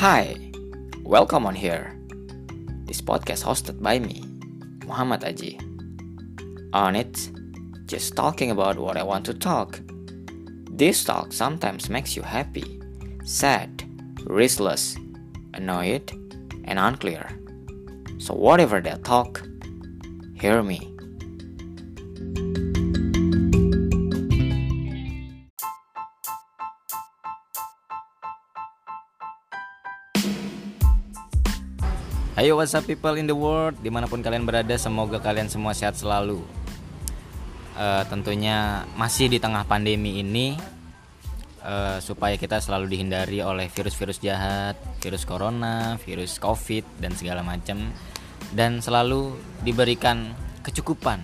Hi, welcome on here. This podcast hosted by me, Muhammad Aji. On it, just talking about what I want to talk. This talk sometimes makes you happy, sad, restless, annoyed, and unclear. So, whatever that talk, hear me. Ayo what's up people in the world? Di mana pun kalian berada Semoga kalian semua sehat selalu. Uh, Tentunya masih di tengah pandemi ini uh, Supaya kita selalu dihindari oleh virus-virus jahat Virus corona, virus covid dan segala macam. Dan selalu diberikan kecukupan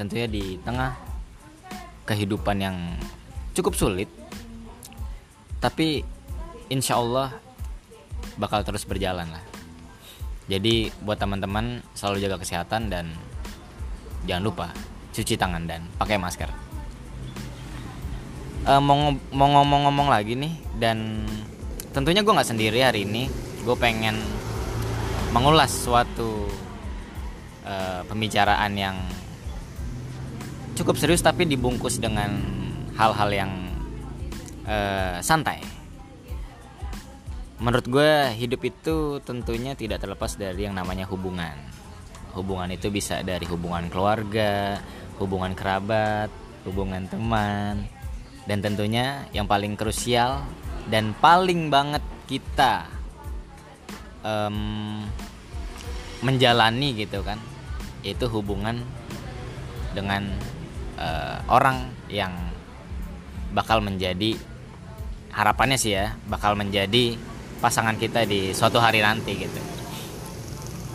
Tentunya di tengah kehidupan yang cukup sulit. Tapi insya Allah bakal terus berjalan lah jadi buat teman-teman selalu jaga kesehatan dan jangan lupa cuci tangan dan pakai masker. Uh, mau ngomong-ngomong lagi nih dan tentunya gue nggak sendiri hari ini. Gue pengen mengulas suatu uh, pembicaraan yang cukup serius tapi dibungkus dengan hal-hal yang uh, santai menurut gue hidup itu tentunya tidak terlepas dari yang namanya hubungan. Hubungan itu bisa dari hubungan keluarga hubungan kerabat hubungan teman. Dan tentunya yang paling krusial dan paling banget kita um, menjalani gitu kan itu hubungan dengan uh, orang yang bakal menjadi harapannya sih ya bakal menjadi pasangan kita di suatu hari nanti gitu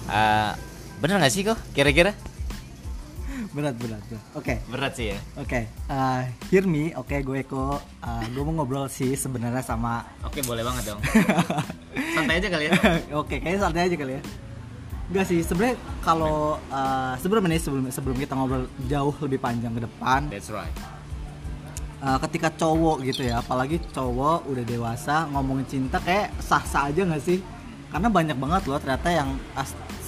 uh, bener nggak sih kok kira-kira berat berat, berat. oke okay. berat sih ya oke okay. uh, hear me oke okay, gue Eko uh, gue mau ngobrol sih sebenarnya sama oke okay, boleh banget dong santai aja kali ya oke okay, kayaknya santai aja kali ya Enggak sih, sebenarnya kalau uh, sebelum ini sebelum sebelum kita ngobrol jauh lebih panjang ke depan. That's right uh, ketika cowok gitu ya apalagi cowok udah dewasa ngomongin cinta kayak sah-sah aja nggak sih? Karena banyak banget loh ternyata yang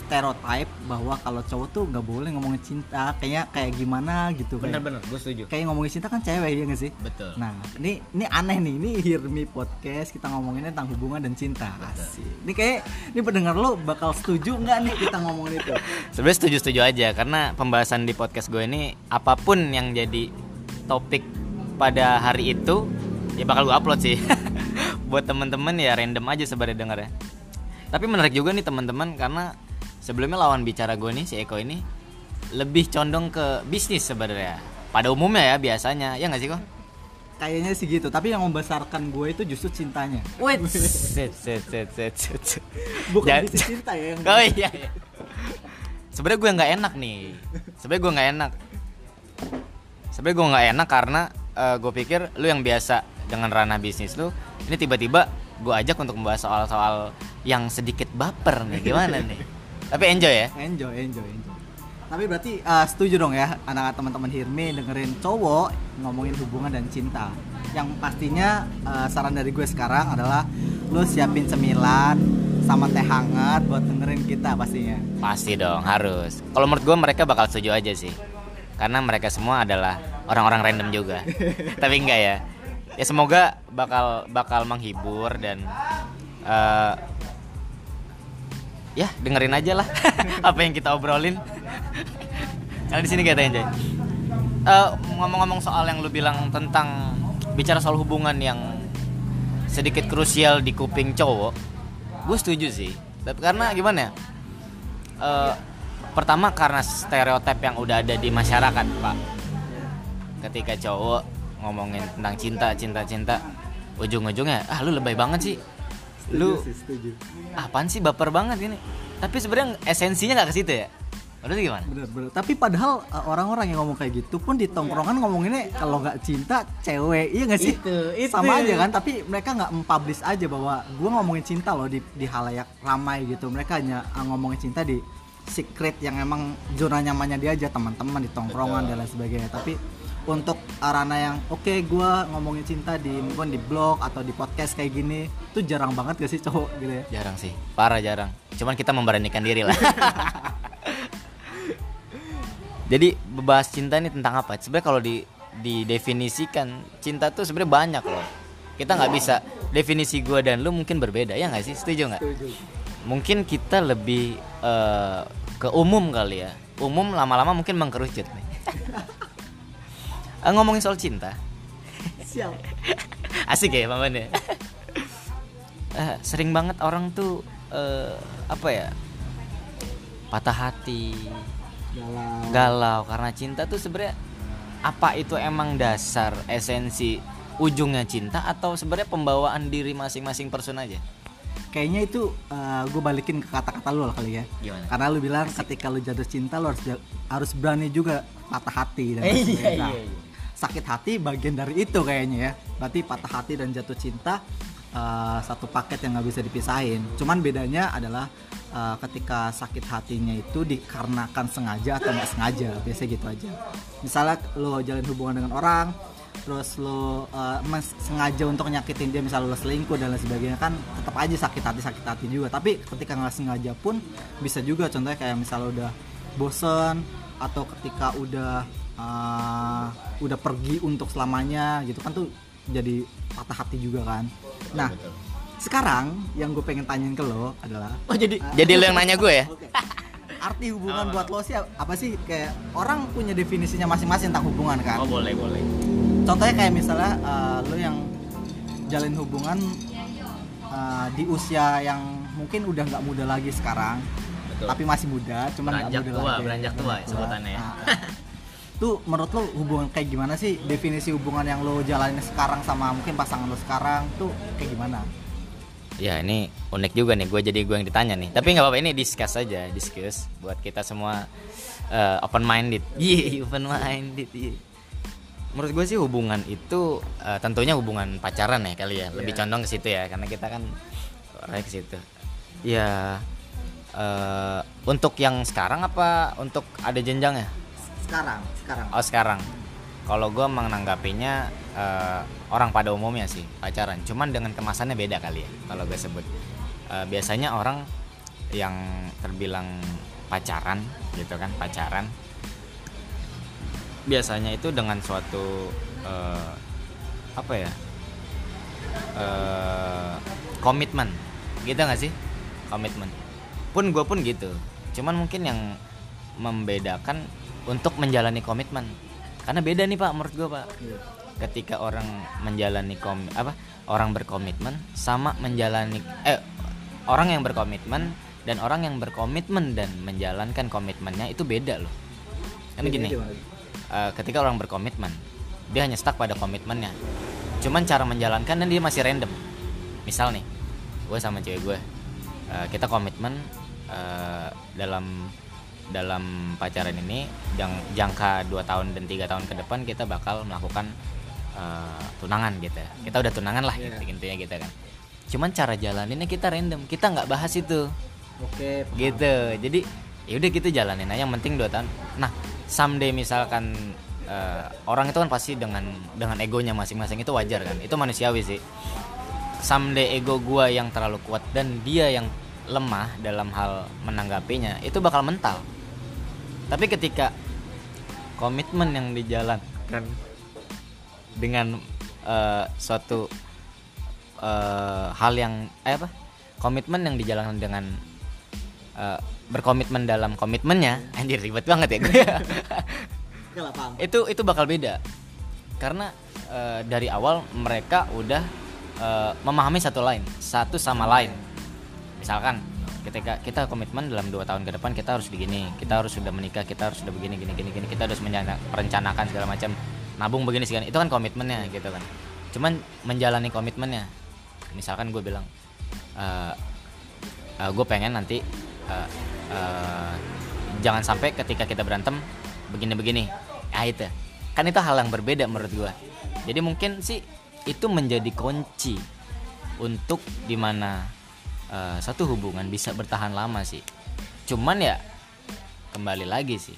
stereotype bahwa kalau cowok tuh nggak boleh ngomongin cinta kayaknya kayak gimana gitu bener-bener gue setuju. kayak ngomongin cinta kan cewek ya nggak sih? Betul. Nah ini ini aneh nih ini Hear Me podcast kita ngomongin tentang hubungan dan cinta. Asik. ini kayak ini pendengar lo bakal setuju nggak nih kita ngomongin itu? Sebenarnya setuju setuju aja karena pembahasan di podcast gue ini apa pun yang jadi topik pada hari itu ya bakal gue upload sih. Buat temen-temen ya random aja sebenarnya denger ya. Tapi menarik juga nih teman-teman karena sebelumnya lawan bicara gue nih si Eko ini lebih condong ke bisnis sebenarnya. Pada umumnya ya biasanya. Ya nggak sih kok kayaknya sih gitu. Tapi yang membesarkan gue itu justru cintanya. Wait. Set set set set set bukan Jadi, cinta ya yang oh iya, iya. sebenarnya gue nggak enak nih. Sebenarnya gue nggak enak. Sebenarnya gue nggak enak karena uh, gue pikir lu yang biasa dengan ranah bisnis lu ini tiba-tiba gue ajak untuk membahas soal-soal yang sedikit baper nih. Gimana nih? Tapi enjoy ya? Enjoy enjoy enjoy. Tapi berarti uh, setuju dong ya anak teman-teman Hirmi dengerin cowok ngomongin hubungan dan cinta. Yang pastinya uh, saran dari gue sekarang adalah lu siapin cemilan sama teh hangat buat dengerin kita pastinya. Pasti dong harus. Kalau menurut gue mereka bakal setuju aja sih. Karena mereka semua adalah orang-orang random juga. Tapi enggak ya. Ya semoga bakal bakal menghibur dan uh, ya dengerin aja lah apa yang kita obrolin. Karena di sini kita enjoy uh, ngomong-ngomong soal yang lu bilang tentang bicara soal hubungan yang sedikit krusial di kuping cowok gue setuju sih. Tapi karena gimana ya? Uh, pertama karena stereotip yang udah ada di masyarakat pak ketika cowok ngomongin tentang cinta cinta cinta ujung-ujungnya ah lu lebay banget sih setuju lu sih, setuju. apaan sih baper banget ini tapi sebenarnya esensinya nggak ke situ ya Menurut gimana? Bener, bener. Tapi padahal uh, orang-orang yang ngomong kayak gitu pun di tongkrongan ngomonginnya kalau nggak cinta cewek, iya nggak sih? Itu, itu. Sama aja kan. Tapi mereka nggak mempublish aja bahwa gue ngomongin cinta loh di di halayak ramai gitu. Mereka hanya uh, ngomongin cinta di secret yang emang zona nyamannya dia aja teman-teman di tongkrongan Betul. dan lain sebagainya. Tapi untuk arana yang oke gue ngomongin cinta di mungkin di blog atau di podcast kayak gini itu jarang banget gak sih cowok gitu ya? Jarang sih. Parah jarang. Cuman kita memberanikan diri lah. Jadi bahas cinta ini tentang apa? Sebenarnya kalau di didefinisikan cinta tuh sebenarnya banyak loh. Kita nggak bisa. Definisi gue dan lu mungkin berbeda ya nggak sih? Setuju nggak? Mungkin kita lebih uh, ke umum kali ya. Umum lama-lama mungkin mengkerucut nih uh, ngomongin soal cinta siap asik ya paman ya uh, sering banget orang tuh uh, apa ya patah hati galau galau karena cinta tuh sebenarnya apa itu emang dasar esensi ujungnya cinta atau sebenarnya pembawaan diri masing-masing person aja kayaknya itu uh, gue balikin ke kata-kata lu lah kali ya Gimana? karena lu bilang ketika lu jatuh cinta lu harus harus berani juga patah hati dan Eh, iya, sebagainya. iya, iya. Sakit hati bagian dari itu kayaknya ya. Berarti patah hati dan jatuh cinta uh, satu paket yang nggak bisa dipisahin. Cuman bedanya adalah uh, ketika sakit hatinya itu dikarenakan sengaja atau nggak sengaja biasanya gitu aja. Misalnya lo jalin hubungan dengan orang terus lo uh, sengaja untuk nyakitin dia misalnya lo selingkuh dan lain sebagainya kan tetap aja sakit hati sakit hati juga. Tapi ketika nggak sengaja pun bisa juga contohnya kayak misalnya udah bosen atau ketika udah uh, udah pergi untuk selamanya gitu kan tuh jadi patah hati juga kan. Nah sekarang yang gue pengen tanyain ke lo adalah oh jadi jadi lu yang nanya gue ya? Arti hubungan buat lo sih apa sih? Kayak orang punya definisinya masing-masing tentang hubungan kan? Oh boleh boleh. Contohnya kayak misalnya uh, lo yang jalin hubungan uh, di usia yang mungkin udah nggak muda lagi sekarang Betul. tapi masih muda cuman Beranjak muda tua, lagi. beranjak tua ya sebutannya ya. Nah, tuh menurut lo hubungan kayak gimana sih? Definisi hubungan yang lo jalanin sekarang sama mungkin pasangan lo sekarang tuh kayak gimana? Ya ini unik juga nih. Gue jadi gue yang ditanya nih. Tapi nggak apa-apa ini discuss aja discuss buat kita semua uh, open minded iya open minded iya. Menurut gue sih hubungan itu uh, tentunya hubungan pacaran ya kali ya. Lebih Iya. condong ke situ ya karena kita kan orangnya ke situ. Ya eh, untuk yang sekarang apa untuk ada jenjangnya sekarang sekarang Oh sekarang, kalau gue menanggapinya eh, orang pada umumnya sih pacaran, cuman dengan kemasannya beda kali ya kalau gue sebut. Eh, biasanya orang yang terbilang pacaran gitu kan pacaran, biasanya itu dengan suatu eh, apa ya eh, komitmen, gitu nggak sih? Komitmen. Pun gue pun gitu, cuman mungkin yang membedakan untuk menjalani komitmen. Karena beda nih pak menurut gue pak. Ketika orang menjalani kom apa orang berkomitmen sama menjalani eh orang yang berkomitmen dan orang yang berkomitmen dan menjalankan komitmennya itu beda loh. Kan gini eh, ketika orang berkomitmen dia hanya stuck pada komitmennya. Cuman cara menjalankan dan dia masih random. Misal nih gue sama cewek gue eh, kita komitmen eh, dalam dalam pacaran ini jang, jangka 2 tahun dan tiga tahun ke depan kita bakal melakukan eh, tunangan gitu ya. kita udah tunangan lah Iya. gitu intinya gitu kan. Cuman cara jalaninnya kita random kita nggak bahas itu. Oke paham. gitu. Jadi ya udah gitu jalanin aja yang penting dua tahun. Nah someday misalkan eh, orang itu kan pasti dengan dengan egonya masing-masing itu wajar kan. Itu manusiawi sih. Someday ego gua yang terlalu kuat dan dia yang lemah dalam hal menanggapinya itu bakal mental tapi ketika komitmen yang dijalankan dengan eh, suatu eh, hal yang eh apa? Komitmen yang dijalankan dengan eh, berkomitmen dalam komitmennya anjir ribet banget ya gue itu itu bakal beda. Karena eh, dari awal mereka udah eh, memahami satu lain satu sama lain. Misalkan ketika kita komitmen dalam dua tahun ke depan kita harus begini. Kita harus sudah menikah kita harus sudah begini gini gini gini. Kita harus merencanakan segala macam. Nabung begini segala itu kan komitmennya gitu kan. Cuman menjalani komitmennya. Misalkan gue bilang gue pengen nanti eh, eh, jangan sampai ketika kita berantem begini-begini ya itu. Kan itu hal yang berbeda menurut gue jadi mungkin sih itu menjadi kunci untuk di mana eh, satu hubungan bisa bertahan lama sih. Cuman ya kembali lagi sih.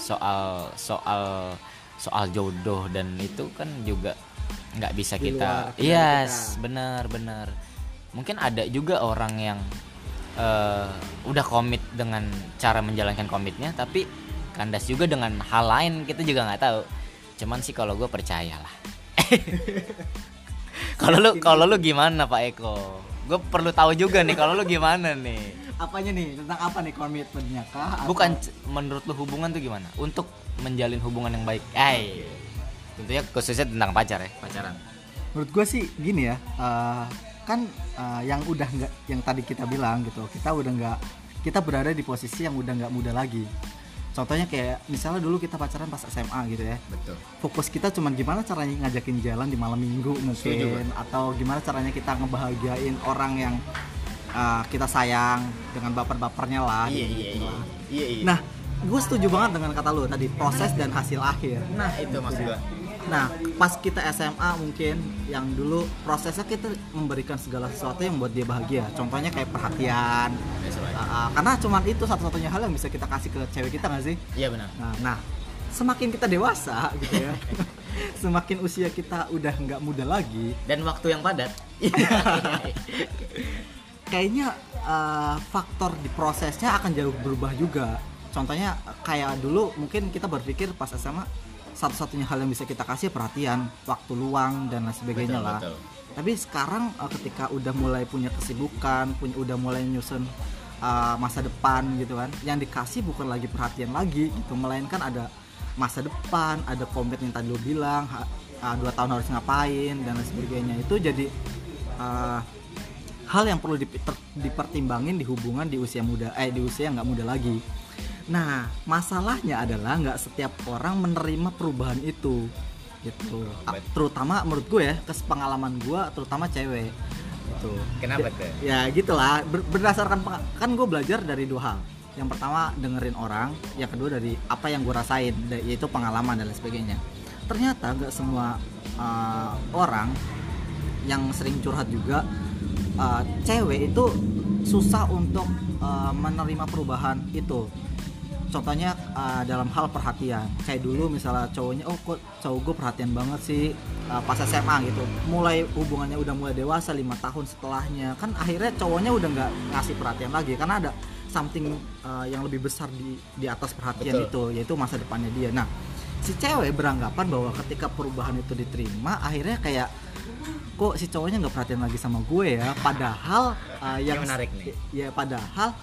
Soal soal soal jodoh dan itu kan juga nggak bisa kita luar yes benar benar. Mungkin ada juga orang yang eh, udah komit dengan cara menjalankan komitnya tapi kandas juga dengan hal lain kita juga nggak tahu. Cuman sih kalau gue percaya lah kalau lu kalau lu gimana Pak Eko gue perlu tahu juga nih kalau lu gimana nih? Apanya nih? Tentang apa nih komitmennya kah? Bukan menurut lu hubungan tuh gimana? Untuk menjalin hubungan yang baik. Ay. Tentunya khususnya tentang pacar ya. Pacaran. Menurut gue sih gini ya eh, kan eh, yang udah nggak yang tadi kita bilang gitu kita udah nggak kita berada di posisi yang udah nggak muda lagi contohnya kayak misalnya dulu kita pacaran pas SMA gitu ya. Betul. Fokus kita cuman gimana caranya ngajakin jalan di malam minggu mungkin atau gimana caranya kita ngebahagiain orang yang uh, kita sayang dengan baper-bapernya lah iya gitu iya iya. Iya iya. Nah gue setuju banget dengan kata lu tadi proses dan hasil akhir. Nah itu maksud gua nah pas kita SMA mungkin yang dulu prosesnya kita memberikan segala sesuatu yang buat dia bahagia. Contohnya kayak perhatian. Uh, uh, karena cuman itu satu-satunya hal yang bisa kita kasih ke cewek kita nggak sih? Iya benar. Nah, nah, semakin kita dewasa gitu ya, semakin usia kita udah nggak muda lagi, dan waktu yang padat. Kayaknya eh, faktor di prosesnya akan jauh berubah juga. Contohnya kayak dulu mungkin kita berpikir pas SMA satu-satunya hal yang bisa kita kasih perhatian, waktu luang dan lain sebagainya Betul, lah. betul. Tapi sekarang eh, ketika udah mulai punya kesibukan, punya udah mulai nyusun eh, masa depan gitu kan, yang dikasih bukan lagi perhatian lagi gitu, melainkan ada masa depan, ada komitmen yang tadi lo bilang, ah, dua tahun harus ngapain dan lain sebagainya. Itu jadi eh, hal yang perlu dipertimbangin di hubungan di usia muda, eh di usia nggak muda lagi. Nah, masalahnya adalah nggak setiap orang menerima perubahan itu, gitu. A- Terutama menurut gue ya, pengalaman gue, terutama cewek, gitu. kenapa Ya- tuh Ya gitulah, ber- berdasarkan kan gue belajar dari dua hal. Yang pertama dengerin orang, yang kedua dari apa yang gue rasain, yaitu pengalaman dan lain sebagainya. Ternyata nggak semua uh, orang yang sering curhat juga uh, cewek itu susah untuk uh, menerima perubahan itu contohnya uh, dalam hal perhatian kayak dulu misalnya cowoknya oh kok cowok gue perhatian banget sih uh, pas SMA gitu mulai hubungannya udah mulai dewasa lima tahun setelahnya kan akhirnya cowoknya udah nggak ngasih perhatian lagi karena ada something uh, yang lebih besar di di atas perhatian Betul. itu yaitu masa depannya dia nah si cewek beranggapan bahwa ketika perubahan itu diterima akhirnya kayak kok si cowoknya nggak perhatian lagi sama gue ya padahal uh, yang Ini menarik nih. ya padahal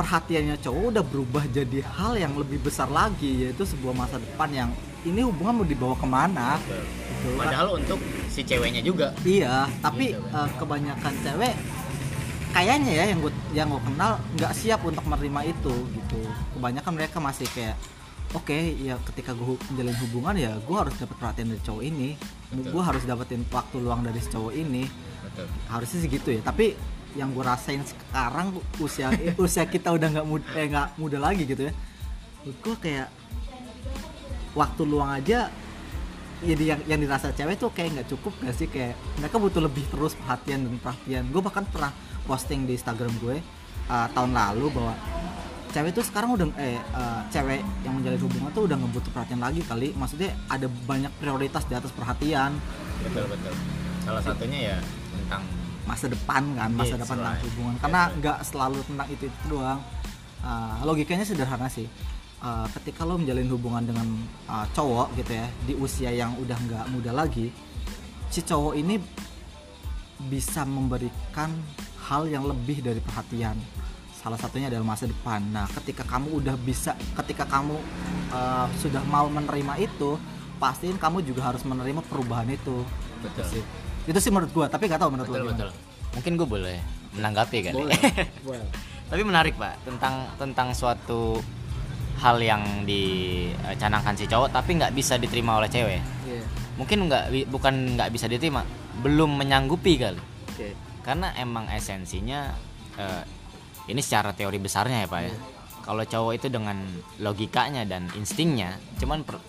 perhatiannya cowok udah berubah jadi hal yang lebih besar lagi yaitu sebuah masa depan yang ini hubungan mau dibawa ke mana? Gitu. padahal untuk si ceweknya juga. Iya tapi Gitu, uh, kebanyakan cewek kayaknya ya yang gue yang gue kenal nggak siap untuk menerima itu gitu. Kebanyakan mereka masih kayak oke ya ketika gue menjalin hubungan ya gue harus dapat perhatian dari cowok ini. Betul. gue harus dapetin waktu luang dari si cowok ini. Betul. Harusnya sih gitu ya tapi yang gue rasain sekarang usia usia kita udah nggak muda eh, nggak muda lagi gitu ya. Gue kayak waktu luang aja jadi yang yang dirasa cewek tuh kayak nggak cukup gak sih? Kayak mereka butuh lebih terus perhatian dan perhatian. Gue bahkan pernah posting di Instagram gue uh, tahun lalu bahwa cewek tuh sekarang udah eh uh, cewek yang menjalin hubungan tuh udah nggak butuh perhatian lagi kali. Maksudnya ada banyak prioritas di atas perhatian. Betul betul. Salah satunya ya tentang masa depan kan masa Yes, depan tentang right. hubungan. Karena nggak selalu tentang itu itu doang. Uh, logikanya sederhana sih. Uh, ketika lo menjalin hubungan dengan uh, cowok gitu ya di usia yang udah nggak muda lagi si cowok ini bisa memberikan hal yang lebih dari perhatian. Salah satunya adalah masa depan. Nah ketika kamu udah bisa ketika kamu uh, sudah mau menerima itu pastiin kamu juga harus menerima perubahan itu. Betul. Itu sih itu sih menurut gua tapi nggak tahu menurut betul lo gimana. betul. Mungkin gue boleh menanggapi kan boleh boleh. Tapi menarik pak tentang tentang suatu hal yang dicanangkan si cowok tapi nggak bisa diterima oleh cewek. Iya. mungkin nggak bukan nggak bisa diterima belum menyanggupi kali. Oke. Karena emang esensinya eh, ini secara teori besarnya ya pak ya. Kalau cowok itu dengan logikanya dan instingnya cuman per-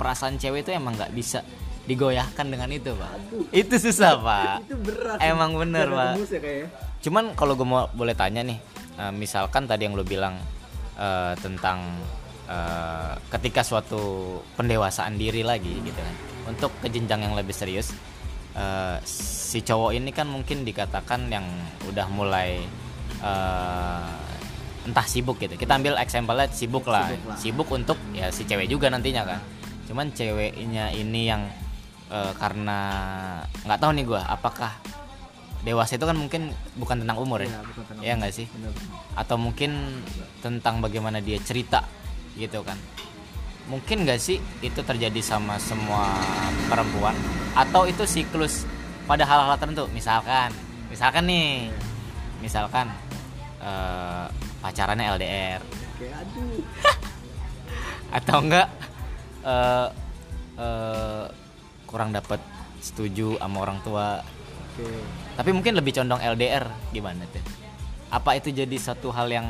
perasaan cewek itu emang nggak bisa digoyahkan dengan itu pak. Itu susah pak. Itu berat Emang bener, Pak. ya cuman kalau gue mau boleh tanya nih eh, misalkan tadi yang lo bilang eh, tentang eh, ketika suatu pendewasaan diri lagi gitu kan. Untuk ke jenjang yang lebih serius eh, si cowok ini kan mungkin dikatakan yang udah mulai eh, entah sibuk gitu. Kita ambil example sibuk lah. Sibuk lah. sibuk untuk ya si cewek juga nantinya kan. Cuman ceweknya ini yang eh, karena nggak tahu nih gua apakah dewasa itu kan mungkin bukan tentang umur ya? Iya, bukan tentang ya nggak sih? Bener. atau mungkin tentang bagaimana dia cerita gitu kan. Mungkin nggak sih itu terjadi sama semua perempuan? Atau itu siklus pada hal-hal tertentu? Misalkan misalkan nih misalkan eh, pacarannya LDR Oke, aduh. atau enggak eh, eh, kurang dapat setuju sama orang tua. Oke. tapi mungkin lebih condong LDR gimana tuh? Apa itu jadi satu hal yang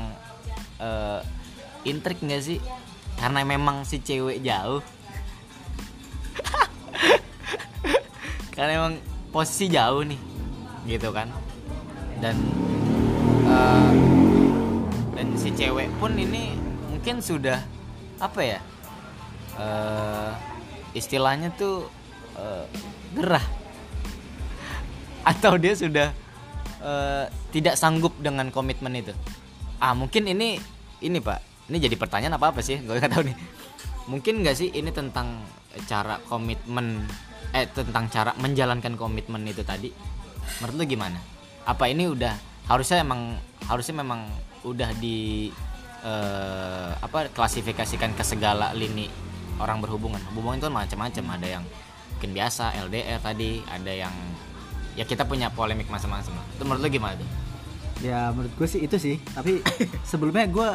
eh, intrik nggak sih? Karena memang si cewek jauh. Karena memang posisi jauh nih gitu kan? Dan eh, dan si cewek pun ini mungkin sudah apa ya? Eh istilahnya tuh eh, gerah. Atau dia sudah eh, tidak sanggup dengan komitmen itu. Ah mungkin ini ini pak. Ini jadi pertanyaan apa apa sih? Gue nggak tahu nih. Mungkin nggak sih ini tentang cara komitmen eh tentang cara menjalankan komitmen itu tadi? Menurut lu gimana? Apa ini udah harusnya emang harusnya memang udah di eh, apa klasifikasikan ke segala lini orang berhubungan? Hubungan itu kan macam-macam. Ada yang mungkin biasa LDR tadi ada yang ya kita punya polemik masing-masing lah. itu menurut lu gimana tuh Ya menurut gue sih itu sih. Tapi sebelumnya gue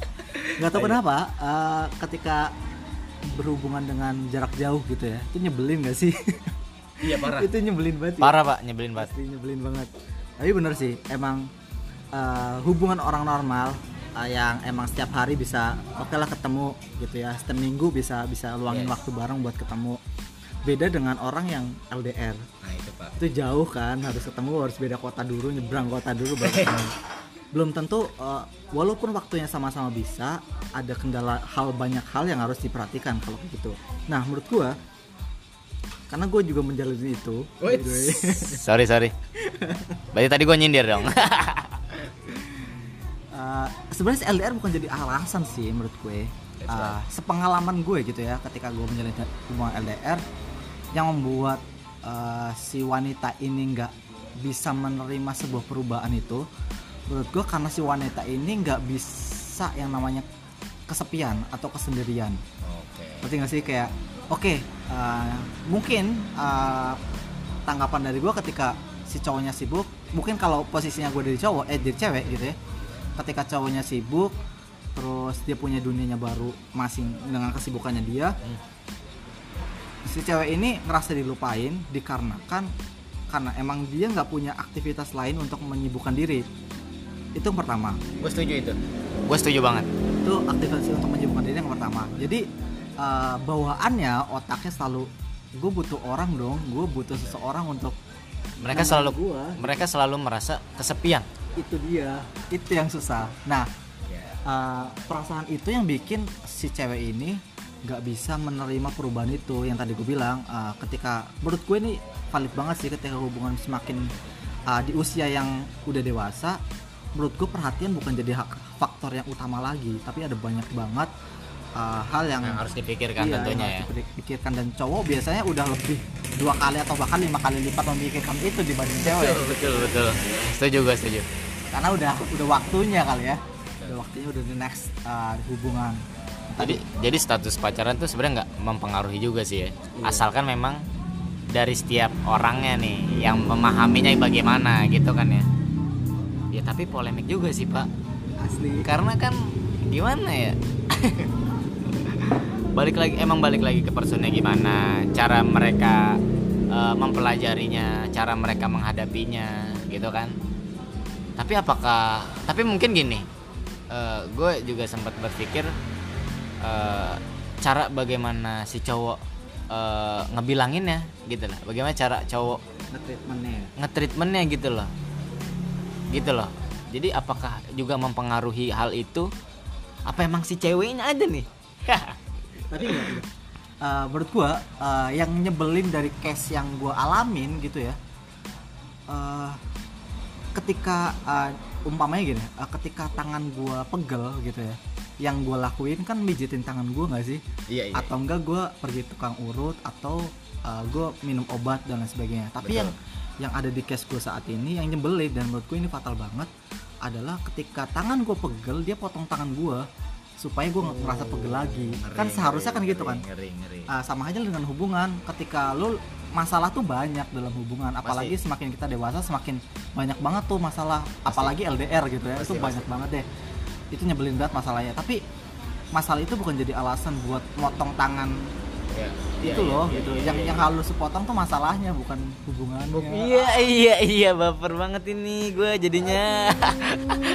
nggak tahu kenapa eh, ketika berhubungan dengan jarak jauh gitu ya, itu nyebelin gak sih? iya itu nyebelin banget. ya. parah pak nyebelin banget Pasti nyebelin banget. Tapi bener sih, emang eh, hubungan orang normal eh, yang emang setiap hari bisa oke lah ketemu gitu ya, setiap minggu bisa bisa luangin Yes. waktu bareng buat ketemu. Beda dengan orang yang LDR nah itu pak. Itu jauh kan harus ketemu harus beda kota dulu nyebrang kota dulu baru belum tentu eh, walaupun waktunya sama-sama bisa ada kendala hal banyak hal yang harus diperhatikan kalau kayak gitu. Nah menurut gua karena gue juga menjalani itu sorry sorry. Berarti tadi gue nyindir dong. Eh, sebenarnya si LDR bukan jadi alasan sih menurut gue. Eh, sepengalaman gue gitu ya ketika gue menjalani hubungan LDR yang membuat eh, si wanita ini nggak bisa menerima sebuah perubahan itu menurut gue karena si wanita ini nggak bisa yang namanya kesepian atau kesendirian. Oke. Ngerti nggak sih? Kayak oke eh, mungkin eh, tanggapan dari gue ketika si cowoknya sibuk mungkin kalau posisinya gue dari cowok eh dari cewek gitu ya ketika cowoknya sibuk terus dia punya dunianya baru masing dengan kesibukannya dia Hmm. Si cewek ini ngerasa dilupain dikarenakan karena emang dia nggak punya aktivitas lain untuk menyibukkan diri. Itu yang pertama. Gue setuju itu. Gue setuju banget. Itu aktivitas untuk menyibukkan diri yang pertama. Jadi eh, bawaannya otaknya selalu gue butuh orang dong gue butuh seseorang untuk mereka selalu gua. mereka selalu merasa kesepian. Itu dia. Itu yang susah. Nah eh, perasaan itu yang bikin si cewek ini nggak bisa menerima perubahan itu yang tadi gue bilang eh, ketika menurut gue ini valid banget sih ketika hubungan semakin eh, di usia yang udah dewasa menurut gue perhatian bukan jadi hak faktor yang utama lagi tapi ada banyak banget eh, hal yang yang harus dipikirkan Iya, tentunya yang ya. harus dipikirkan. Dan cowok biasanya udah lebih dua kali atau bahkan lima kali lipat memikirkan itu dibanding cewek. Betul betul betul. Setuju gue setuju. Karena udah udah waktunya kali ya. Udah waktunya udah the next uh, hubungan jadi jadi status pacaran tuh sebenarnya nggak mempengaruhi juga sih ya. Iya. asalkan memang dari setiap orangnya nih yang memahaminya bagaimana gitu kan ya. Ya tapi polemik juga sih pak. Asli. Karena kan gimana ya? Balik lagi emang balik lagi ke personnya gimana cara mereka eh, mempelajarinya cara mereka menghadapinya gitu kan. Tapi apakah tapi mungkin gini gue juga sempat berpikir eh, cara bagaimana si cowok eh, ngebilanginnya gitu lah. Bagaimana cara cowok treatmentnya ngetreatmentnya gitu loh. Gitu loh. Jadi apakah juga mempengaruhi hal itu? Apa emang si ceweknya aja nih? Tapi enggak, enggak. Eh, menurut gua eh, yang nyebelin dari case yang gua alamin gitu ya eh, ketika eh, umpamanya gini eh, ketika tangan gua pegel gitu ya yang gua lakuin kan mijitin tangan gua nggak sih? Iya iya. Atau enggak gua pergi tukang urut atau uh, gue minum obat dan lain sebagainya. Tapi Betul. yang yang ada di case gue saat ini yang nyebelin dan menurut gue ini fatal banget adalah ketika tangan gue pegel dia potong tangan gue supaya gue nggak ngerasa pegel lagi. Kan seharusnya kan gitu kan? ngeri ngeri. Ah, sama aja dengan hubungan. Ketika lu masalah tuh banyak dalam hubungan. Apalagi semakin kita dewasa semakin banyak banget tuh masalah. Apalagi LDR gitu ya Pasti, itu banyak banget deh itu nyebelin banget masalahnya. Tapi masalah itu bukan jadi alasan buat motong tangan Ya, itu iya, loh iya, gitu. yang yang halus sepotong tuh masalahnya bukan hubungannya. Iya iya iya baper banget ini gue jadinya.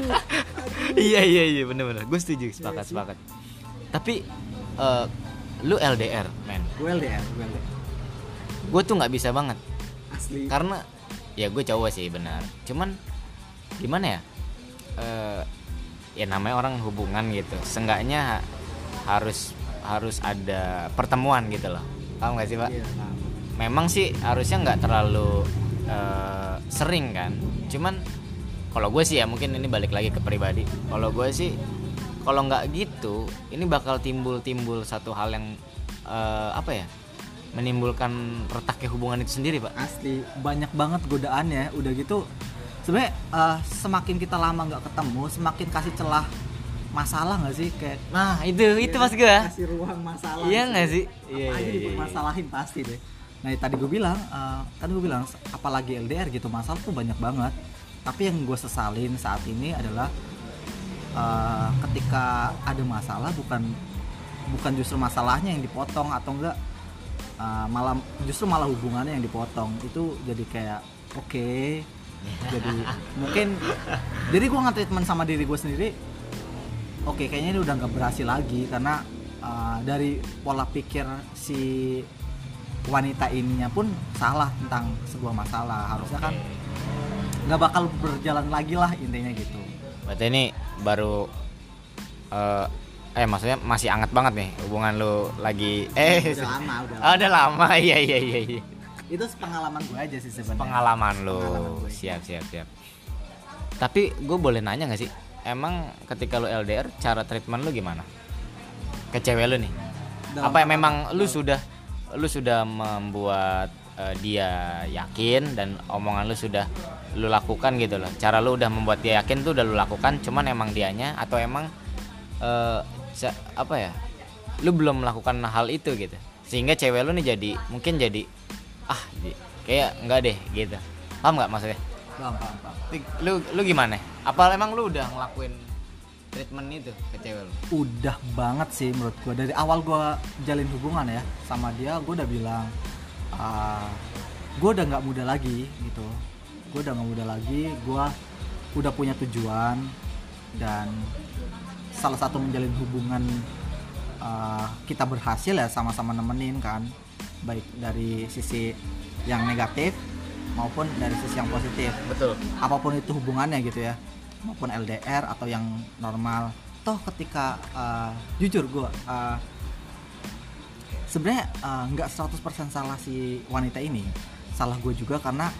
iya iya iya bener bener. Gue setuju sepakat sepakat. Tapi eh, lu LDR men, gue LDR gue LDR gue tuh nggak bisa banget. Asli. Karena ya gue cowok sih benar. Cuman gimana ya? Eh, ya namanya orang hubungan gitu. Seenggaknya ha- harus harus ada pertemuan gitu loh. Paham gak sih pak? Iya, paham. memang sih harusnya nggak terlalu eh, sering kan cuman kalau gue sih ya mungkin ini balik lagi ke pribadi kalau gue sih kalau nggak gitu ini bakal timbul-timbul satu hal yang eh, apa ya menimbulkan retaknya hubungan itu sendiri pak asli banyak banget godaannya udah gitu sebenarnya eh, semakin kita lama nggak ketemu semakin kasih celah masalah nggak sih? Kayak nah itu itu mas gue kasih ruang masalah. Iya nggak sih? apa Iya, aja iya, iya, dipermasalahin pasti deh. Nah tadi gue bilang eh, tadi gue bilang apalagi LDR gitu masalah tuh banyak banget. Tapi yang gue sesalin saat ini adalah eh, ketika ada masalah bukan bukan justru masalahnya yang dipotong atau enggak eh, malah justru malah hubungannya yang dipotong. Itu jadi kayak oke jadi mungkin jadi gue nge-treatment sama diri gue sendiri oke kayaknya ini udah nggak berhasil lagi karena uh, dari pola pikir si wanita ininya pun salah tentang sebuah masalah. Harusnya kan nggak bakal berjalan lagi lah intinya gitu. Berarti ini baru eh eh maksudnya masih anget banget nih hubungan lu lagi eh udah lama udah Oh, udah lama. Iya iya iya iya. Itu pengalaman gue aja sih sebenarnya. Pengalaman gue. siap siap siap. Tapi gue boleh nanya nggak sih emang ketika lu LDR cara treatment lu gimana? Ke cewek lu nih. Dalam apa yang memang lu sudah lu sudah membuat eh, dia yakin dan omongan lu sudah lu lakukan gitu loh. Cara lu udah membuat dia yakin tuh udah lu lakukan cuman emang dianya atau emang se- apa ya lu belum melakukan hal itu gitu. Sehingga cewek lu nih jadi mungkin jadi ah kayak enggak deh gitu. Paham nggak maksudnya? Paham, paham, paham. lu lu gimana? Apa emang lu udah ngelakuin treatment itu ke cewek lu? Udah banget sih menurut gue dari awal gue jalin hubungan ya sama dia gue udah bilang gue udah nggak muda lagi gitu. Gue udah nggak muda lagi gue udah punya tujuan dan salah satu menjalin hubungan uh, kita berhasil ya sama-sama nemenin kan baik dari sisi yang negatif maupun dari sisi yang positif. Betul. Apa pun itu hubungannya gitu ya maupun LDR atau yang normal. Toh ketika uh, jujur gue uh, sebenarnya uh, nggak 100% salah si wanita ini salah gue juga karena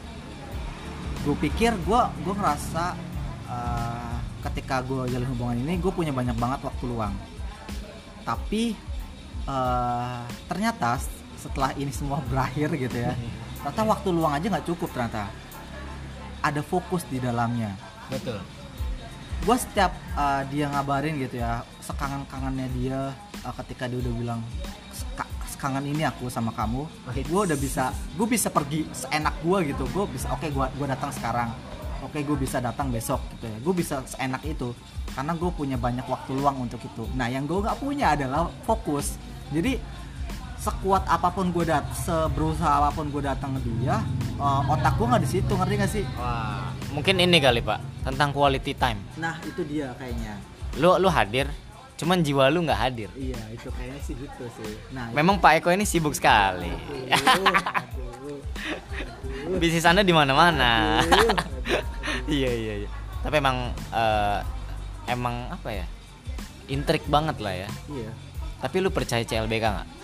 gue pikir gue gue ngerasa uh, ketika gue jalin hubungan ini gue punya banyak banget waktu luang. Tapi uh, ternyata setelah ini semua berakhir gitu ya. Ternyata waktu luang aja nggak cukup ternyata. Ada fokus di dalamnya. Betul. Gue setiap uh, dia ngabarin gitu ya sekangan kangannya dia uh, ketika dia udah bilang "Seka- sekangen ini aku sama kamu gue udah bisa gue bisa pergi seenak gue gitu. Gue bisa oke gue gua datang sekarang. Oke gue bisa datang besok gitu ya. Gue bisa seenak itu karena gue punya banyak waktu luang untuk itu. Nah yang gue nggak punya adalah fokus. Jadi sekuat apa pun gue dat seberusaha apa pun gue datang ke dia uh, otak gue nggak di situ ngerti gak sih? Wah mungkin ini kali pak tentang quality time. Nah itu dia kayaknya. Lu lu hadir cuman jiwa lu nggak hadir. Iya, itu kayaknya sih gitu sih. Nah, memang Pak Eko ini sibuk sekali. Aduh, aduh, bisnis anda di mana-mana. Aduh, aduh. iya iya iya. Tapi emang eh, emang apa ya? Intrik banget lah ya. Iya. tapi lu percaya CLBK nggak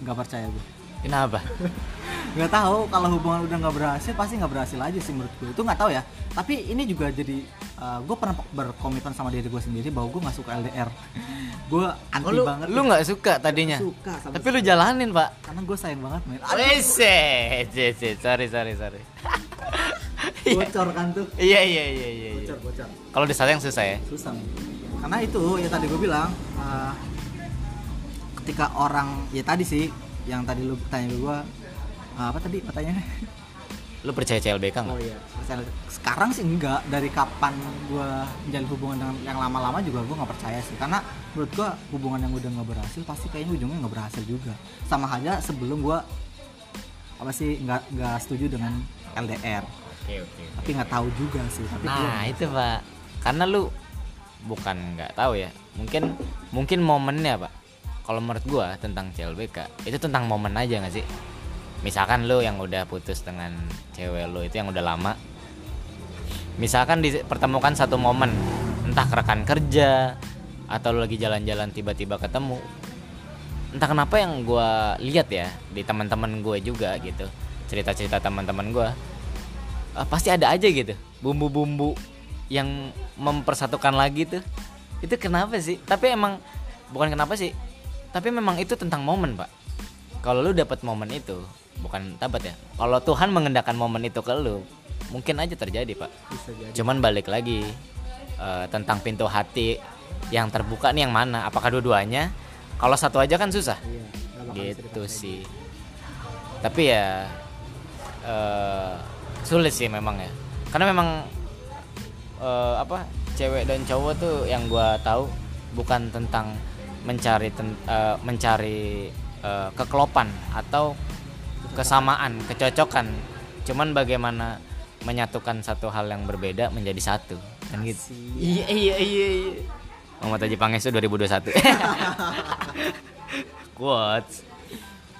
nggak percaya gue kenapa? Nggak tahu kalau hubungan udah nggak berhasil pasti nggak berhasil aja sih menurut gue itu nggak tahu ya. Tapi ini juga jadi uh, gue pernah berkomitmen sama diri gue sendiri bahwa gue nggak suka LDR gue anti oh, lu banget lu nggak suka tadinya? Suka sama tapi lu jalanin pak. Karena gue sayang banget men. Wese, sorry sorry sorry. bocor kan tuh? Iya iya iya iya. iya. bocor bocor. Kalau disayang susah ya. susah men. karena itu ya tadi gue bilang uh, ketika orang ya tadi sih yang tadi lu tanya ke gue uh, apa tadi pertanyaannya Lu percaya CLBK nggak? Oh iya. Sekarang sih enggak. Dari kapan gue menjalin hubungan dengan yang lama-lama juga gue nggak percaya sih. Karena menurut gue hubungan yang udah nggak berhasil pasti kayaknya ujungnya nggak berhasil juga. Sama aja sebelum gue apa sih nggak nggak setuju dengan LDR. Oke oke. Tapi nggak tahu juga sih. Tapi Nah itu pak. Karena lu bukan nggak tahu ya. Mungkin mungkin momennya pak. Kalau menurut gua tentang CLBK itu tentang momen aja nggak sih? Misalkan lu yang udah putus dengan cewek lu itu yang udah lama. Misalkan dipertemukan satu momen, entah rekan kerja atau lu lagi jalan-jalan tiba-tiba ketemu. Entah kenapa yang gua lihat ya di teman-teman gue juga gitu. Cerita-cerita teman-teman gua eh, pasti ada aja gitu bumbu-bumbu yang mempersatukan lagi tuh itu kenapa sih tapi emang bukan kenapa sih tapi memang itu tentang momen pak. Kalau lu dapat momen itu bukan tabat ya. Kalau Tuhan mengendahkan momen itu ke lu mungkin aja terjadi pak. Bisa jadi. cuman balik lagi eh, tentang pintu hati yang terbuka nih yang mana? Apakah dua-duanya? Kalau satu aja kan susah. Iya. gitu sih. Tapi ya eh, sulit sih memang ya. Karena memang eh, apa cewek dan cowok tuh yang gua tahu bukan tentang mencari ten- eh, mencari eh, kekelopan atau kesamaan kecocokan. Cuman bagaimana menyatukan satu hal yang berbeda menjadi satu kan gitu. Iya iya iya iya. Muhammad Haji Pangestu 2021 quotes.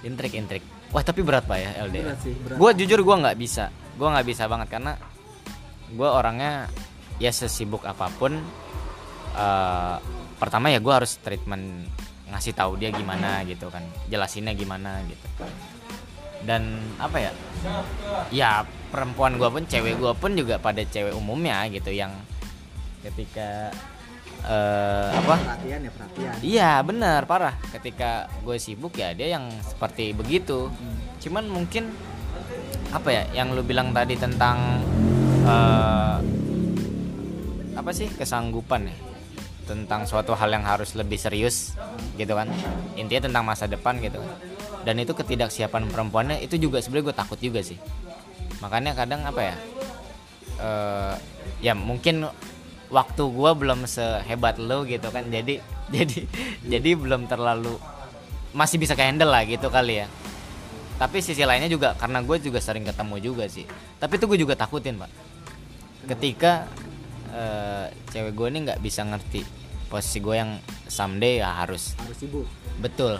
Intrik intrik. Wah tapi berat pak ya LDR Berat sih, berat. gue jujur gue nggak bisa. Gue nggak bisa banget karena gue orangnya ya sesibuk apa pun eh, pertama ya gue harus treatment ngasih tahu dia gimana gitu kan jelasinnya gimana gitu. Dan apa ya? Ya perempuan gue pun cewek gue pun juga pada cewek umumnya gitu yang ketika eh, apa? Perhatian ya perhatian. Iya benar parah. Ketika gue sibuk ya dia yang seperti begitu. Cuman mungkin apa ya yang lu bilang tadi tentang eh, apa sih kesanggupan ya tentang suatu hal yang harus lebih serius gitu kan. Intinya tentang masa depan gitu dan itu ketidaksiapan perempuannya itu juga sebenarnya gue takut juga sih. Makanya kadang apa ya eh, ya mungkin waktu gua belum sehebat lo gitu kan. Jadi jadi jadi belum terlalu masih bisa ke handle lah gitu kali ya. Tapi sisi lainnya juga karena gue juga sering ketemu juga sih. Tapi itu gue juga takutin pak. Ketika eh, cewek gue ini nggak bisa ngerti posisi gue yang someday ya harus. Harus sibuk. Betul.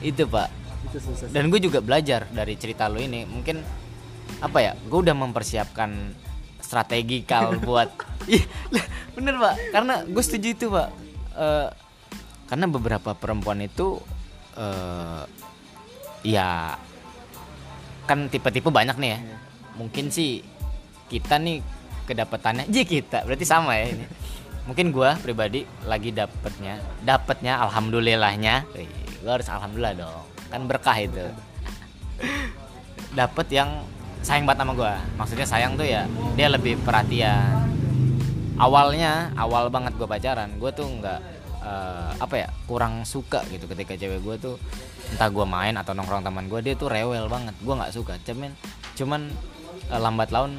Itu pak. Itu susah. Dan gue juga belajar dari cerita lo ini. Mungkin apa ya gue udah mempersiapkan strategikal buat Iya, lah, bener pak. Karena gue setuju itu pak. Eh, karena beberapa perempuan itu eh ya kan tipe-tipe banyak nih ya. Mungkin sih kita nih kedapetannya. Jadi kita berarti sama ya ini. Mungkin gua pribadi lagi dapetnya dapetnya alhamdulillahnya. Gua harus alhamdulillah dong. Kan berkah itu. Dapet yang sayang banget sama gua. Maksudnya sayang tuh ya dia lebih perhatian. Awalnya awal banget gue pacaran gue tuh nggak eh, apa ya kurang suka gitu ketika cewek gue tuh entah gue main atau nongkrong teman gue dia tuh rewel banget. Gue nggak suka cuman cuman eh, lambat laun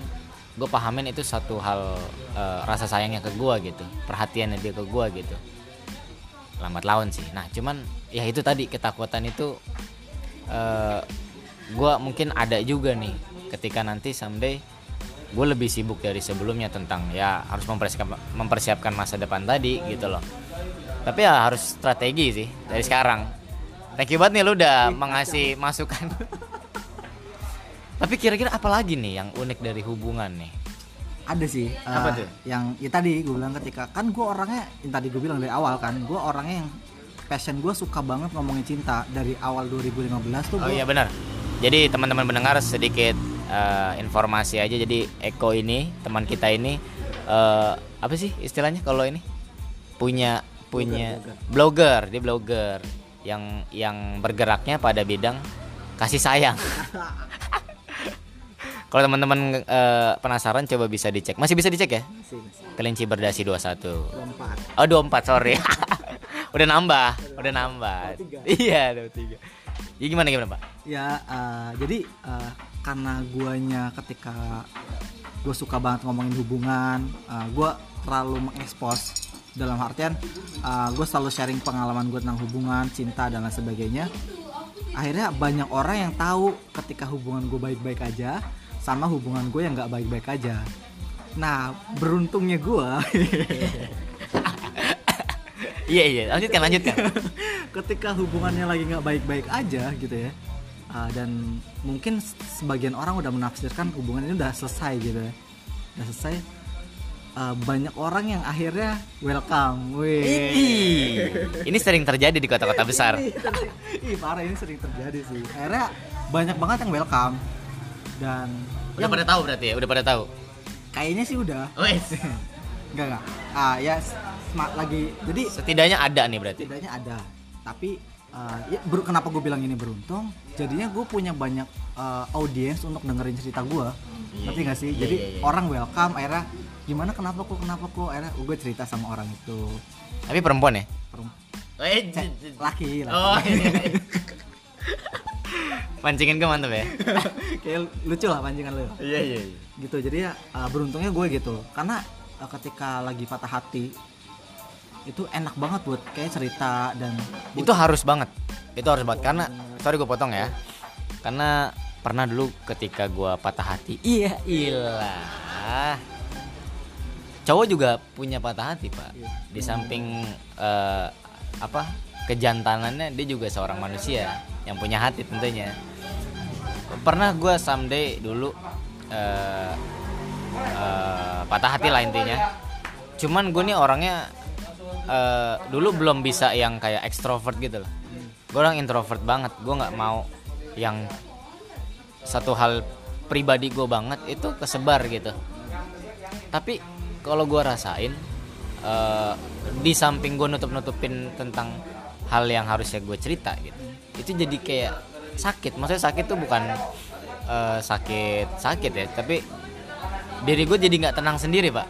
gue pahamin itu satu hal eh, rasa sayangnya ke gue gitu perhatiannya dia ke gue gitu. Lambat laun sih. Nah cuman ya itu tadi ketakutan itu eh gue mungkin ada juga nih ketika nanti someday gue lebih sibuk dari sebelumnya tentang ya harus mempersiapkan mempersiapkan masa depan tadi gitu loh. Tapi ya harus strategi sih dari sekarang. Thank you banget nih lu udah mengasih masukan tapi kira-kira apa lagi nih yang unik dari hubungan nih ada sih Apa eh, tuh? yang ya tadi gue bilang ketika kan gue orangnya yang tadi gue bilang dari awal kan gue orangnya yang passion gue suka banget ngomongin cinta dari awal 2015 tuh Oh gua- iya benar. Jadi teman-teman mendengar sedikit eh, informasi aja. Jadi Eko ini teman kita ini eh, apa sih istilahnya kalau ini punya punya blogger, dia blogger yang yang bergeraknya pada bidang kasih sayang. kalau teman-teman eh, penasaran coba bisa dicek. Masih bisa dicek ya? Masih, masih. Kelinci Berdasi 21. Lompat. Oh 24 sorry Udah nambah Udah nambah 23. Iya 23 Ya gimana gimana pak? Ya, eh, jadi eh, karena guanya ketika gue suka banget ngomongin hubungan, gue terlalu mengekspos dalam artian gue selalu sharing pengalaman gue tentang hubungan, cinta dan lain sebagainya. Akhirnya banyak orang yang tahu ketika hubungan gue baik-baik aja, sama hubungan gue yang nggak baik-baik aja. Nah, beruntungnya gue. Iya iya. Lanjutkan lanjutkan. Ketika hubungannya lagi nggak baik-baik aja gitu ya uh, dan mungkin sebagian orang udah menafsirkan hubungan ini udah selesai gitu ya. Udah selesai uh, banyak orang yang akhirnya welcome. Wih. Ih, Ini sering terjadi di kota-kota besar. Ih parah ini sering terjadi sih. Akhirnya banyak banget yang welcome dan Udah yang pada tahu berarti ya? Udah pada tahu? Kayaknya sih udah. Wes enggak enggak. Ah ya smart lagi. Jadi Setidaknya ada nih berarti? setidaknya ada. Tapi uh, ya, ber- kenapa gue bilang ini beruntung? Jadinya gue punya banyak uh, audiens untuk dengerin cerita gue Iya, ngerti gak sih? Iya, jadi iya, iya. orang welcome akhirnya gimana kenapa kok kenapa kok? Akhirnya gue cerita sama orang itu. Tapi perempuan ya? Perum- Weh, eh, laki laki. Oh iya. Pancingin gue mantep ya? Kayak lucu lah pancingan lu. Iya iya gitu jadi ya uh, beruntungnya gue gitu. Karena uh, ketika lagi patah hati itu enak banget buat kayak cerita dan Itu harus banget. Itu harus banget. Karena Sorry gue potong ya. Karena pernah dulu ketika gue patah hati. Iya. Ilah. Cowok juga punya patah hati pak. Iya. Di samping eh, Apa Kejantanannya dia juga seorang manusia Yang punya hati tentunya. Pernah gue someday dulu eh, eh, Patah hati lah intinya. Cuman gue nih orangnya eh, Dulu belum bisa yang kayak ekstrovert gitu loh. Gue orang introvert banget Gue nggak mau yang Satu hal pribadi gue banget Itu kesebar gitu. Tapi kalau gue rasain eh, Di samping gue nutup-nutupin tentang Hal yang harusnya gue cerita gitu. Itu jadi kayak sakit. Maksudnya sakit tuh bukan eh, Sakit Sakit ya Tapi diri gue jadi nggak tenang sendiri pak.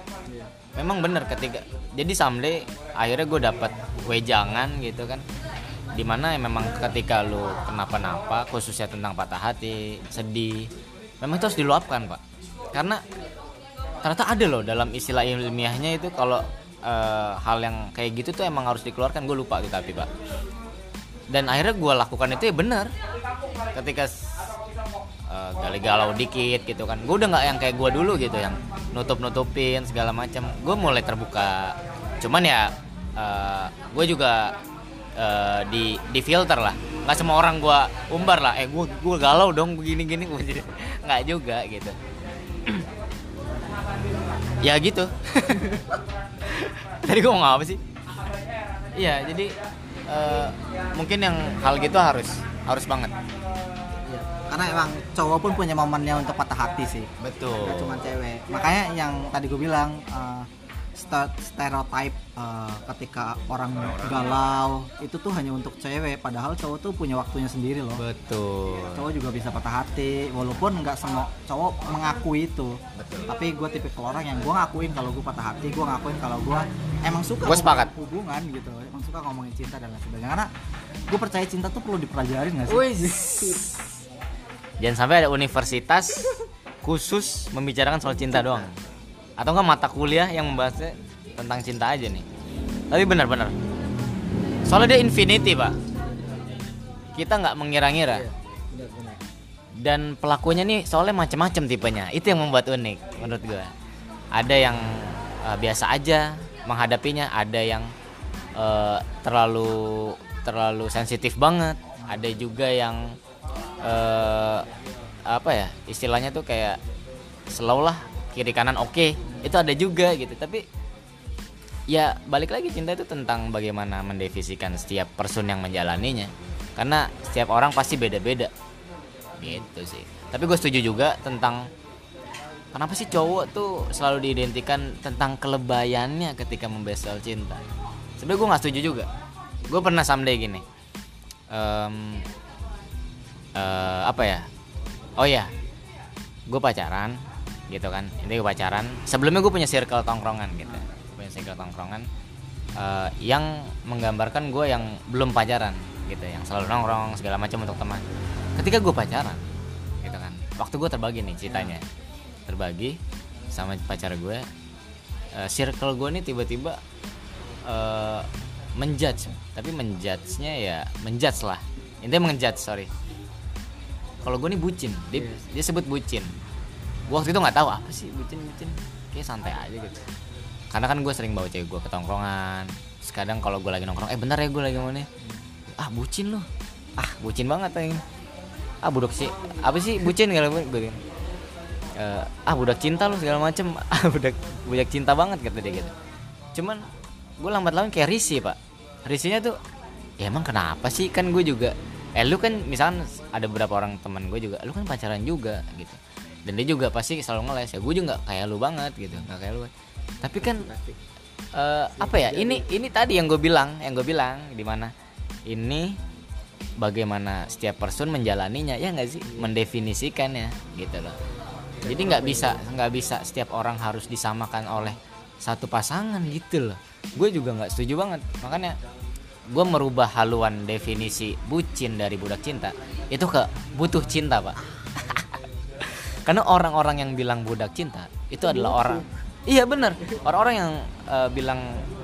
Memang bener ketika jadi someday akhirnya gue dapat wejangan gitu kan di mana ya memang ketika lu kenapa-napa khususnya tentang patah hati sedih memang itu harus diluapkan pak. Karena ternyata ada loh dalam istilah ilmiahnya itu kalau eh, hal yang kayak gitu tuh emang harus dikeluarkan. Gue lupa gitu tapi pak. Dan akhirnya gue lakukan itu ya benar ketika eh, gali galau dikit gitu kan. Gue udah nggak yang kayak gue dulu gitu yang nutup nutupin segala macam gue mulai terbuka. Cuman ya gue juga eh, di di filter lah. Nggak semua orang gue umbar lah. Eh gue gue galau dong begini gini gue jadi nggak juga gitu ya gitu. Tadi gue mau apa sih? Iya jadi eh, mungkin yang hal gitu harus harus banget. Iya. karena emang cowok pun punya momennya untuk patah hati sih. Betul. Gak cuma cewek. Makanya yang tadi gue bilang uh, stereotype uh, ketika orang galau itu tuh hanya untuk cewek. Padahal cowok tuh punya waktunya sendiri loh. Betul. Cowok juga bisa patah hati walaupun nggak semua cowok mengakui itu. Betul. tapi gue tipikal orang yang gue ngakuin kalau gue patah hati gue ngakuin kalau gue emang suka Gua sepakat. hubungan gitu. Emang suka ngomongin cinta dan lain sebagainya. Karena gue percaya cinta tuh perlu dipelajarin gak sih? Jangan sampai ada universitas khusus membicarakan soal cinta doang. Atau enggak mata kuliah yang membahasnya tentang cinta aja nih. Tapi benar-benar. Soalnya dia infinity, Pak. Kita nggak mengira-ngira. Dan pelakunya nih soalnya macam-macam tipenya. Itu yang membuat unik menurut gua. Ada yang eh, biasa aja menghadapinya, ada yang eh, terlalu terlalu sensitif banget, ada juga yang eh apa ya istilahnya tuh kayak slow lah kiri kanan oke itu ada juga gitu. Tapi ya balik lagi cinta itu tentang bagaimana mendefinisikan setiap person yang menjalaninya. Karena setiap orang pasti beda-beda. Gitu sih. Tapi gue setuju juga tentang kenapa sih cowok tuh selalu diidentikan tentang kelebayannya ketika membahas soal cinta? Sebenarnya gue nggak setuju juga. Gue pernah someday gini Em, eh, apa ya? Oh ya gue pacaran gitu kan. Ini gue pacaran. Sebelumnya gue punya circle tongkrongan gitu. Punya circle tongkrongan eh, yang menggambarkan gue yang belum pacaran gitu yang selalu nongkrong segala macam untuk teman. Ketika gue pacaran gitu kan. Waktu gue terbagi nih ceritanya. Terbagi sama pacar gue eh, circle gue nih tiba-tiba eh, menjudge. Tapi menjudge-nya ya menjudge lah. Intinya menjudge sorry. Kalau gue nih bucin. Dia, dia sebut bucin gue waktu itu nggak tahu apa sih bucin bucin? Kayak santai aja gitu. Karena kan gue sering bawa cewek gue ke tongkrongan. Terus kadang kalau gue lagi nongkrong eh bentar ya gue lagi mau nih. Ah bucin loh ah bucin banget ini ah budak sih apa sih bucin? kalau gue. Eh, ah budak cinta lu segala macem ah budak budak cinta banget kata dia gitu. Cuman gue lambat laun kayak risih pak. Risihnya tuh ya emang kenapa sih? Kan gue juga eh lu kan misalkan ada beberapa orang teman gue juga lu kan pacaran juga gitu dan dia juga pasti selalu ngeles ya. Gue juga nggak kayak lu banget gitu nggak kayak lu. Tapi kan eh, apa ya ini ini tadi yang gue bilang yang gue bilang di mana ini bagaimana setiap person menjalaninya ya nggak sih? Mendefinisikannya gitu loh. Jadi nggak bisa nggak bisa setiap orang harus disamakan oleh satu pasangan gitu loh. Gue juga nggak setuju banget. Makanya gue merubah haluan definisi bucin dari budak cinta itu ke butuh cinta pak karena orang-orang yang bilang budak cinta itu adalah orang iya bener. Orang-orang yang eh, bilang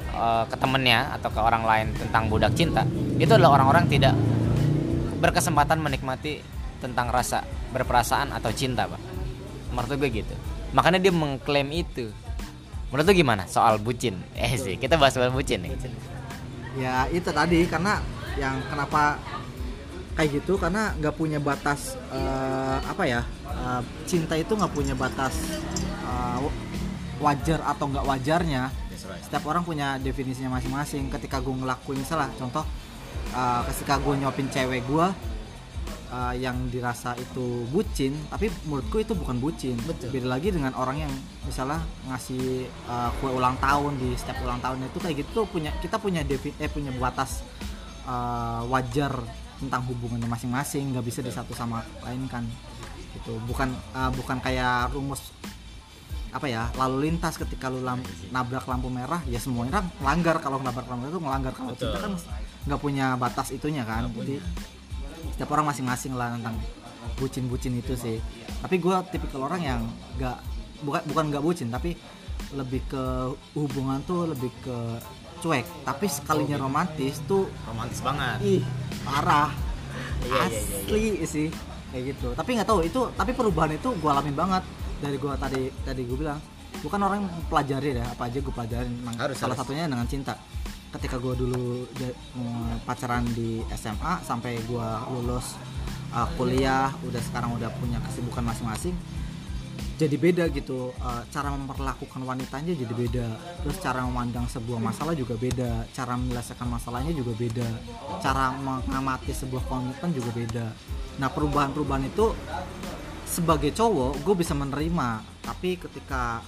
eh, ke temennya atau ke orang lain tentang budak cinta itu adalah orang-orang tidak berkesempatan menikmati tentang rasa berperasaan atau cinta pak. Menurut gue gitu. Makanya dia mengklaim itu. Menurut lu gimana soal bucin? Eh sih kita bahas soal bucin nih. Ya itu tadi karena yang kenapa kayak gitu karena nggak punya batas eh, apa ya eh, cinta itu nggak punya batas eh, wajar atau nggak wajarnya. Setiap orang punya definisinya masing-masing. Ketika gue ngelakuin salah contoh eh, ketika gue nyopin cewek gue eh, yang dirasa itu bucin tapi menurutku itu bukan bucin. Beda lagi dengan orang yang misalnya ngasih eh, kue ulang tahun di setiap ulang tahun itu kayak gitu punya kita punya defi eh punya batas eh, wajar tentang hubungannya masing-masing nggak bisa di satu sama lain kan. Gitu. Bukan eh, bukan kayak rumus apa ya lalu lintas ketika lu lam- nabrak lampu merah ya semuanya orang melanggar. Kalau nabrak lampu merah itu melanggar. Kalau cinta kan nggak punya batas itunya kan. Jadi setiap orang masing-masing lah tentang bucin-bucin itu sih. tapi gue tipikal orang yang nggak bukan bukan nggak bucin tapi lebih ke hubungan tuh lebih ke cuek. Tapi sekalinya romantis tuh romantis banget. Ih parah. Iya, iya, iya, asli sih. Kayak gitu. Tapi nggak tahu itu tapi perubahan itu gue alamin banget dari gue tadi tadi gue bilang. Bukan orang yang pelajari ya apa aja gue pelajarin. Harus, salah harus. satunya dengan cinta. Ketika gue dulu pacaran di SMA sampai gue lulus uh, kuliah udah sekarang udah punya kesibukan masing-masing jadi beda gitu. Uh, cara memperlakukan wanitanya jadi beda. Terus cara memandang sebuah masalah juga beda. Cara menyelesaikan masalahnya juga beda. Cara mengamati sebuah komitmen juga beda. Nah perubahan-perubahan itu sebagai cowok gue bisa menerima. Tapi ketika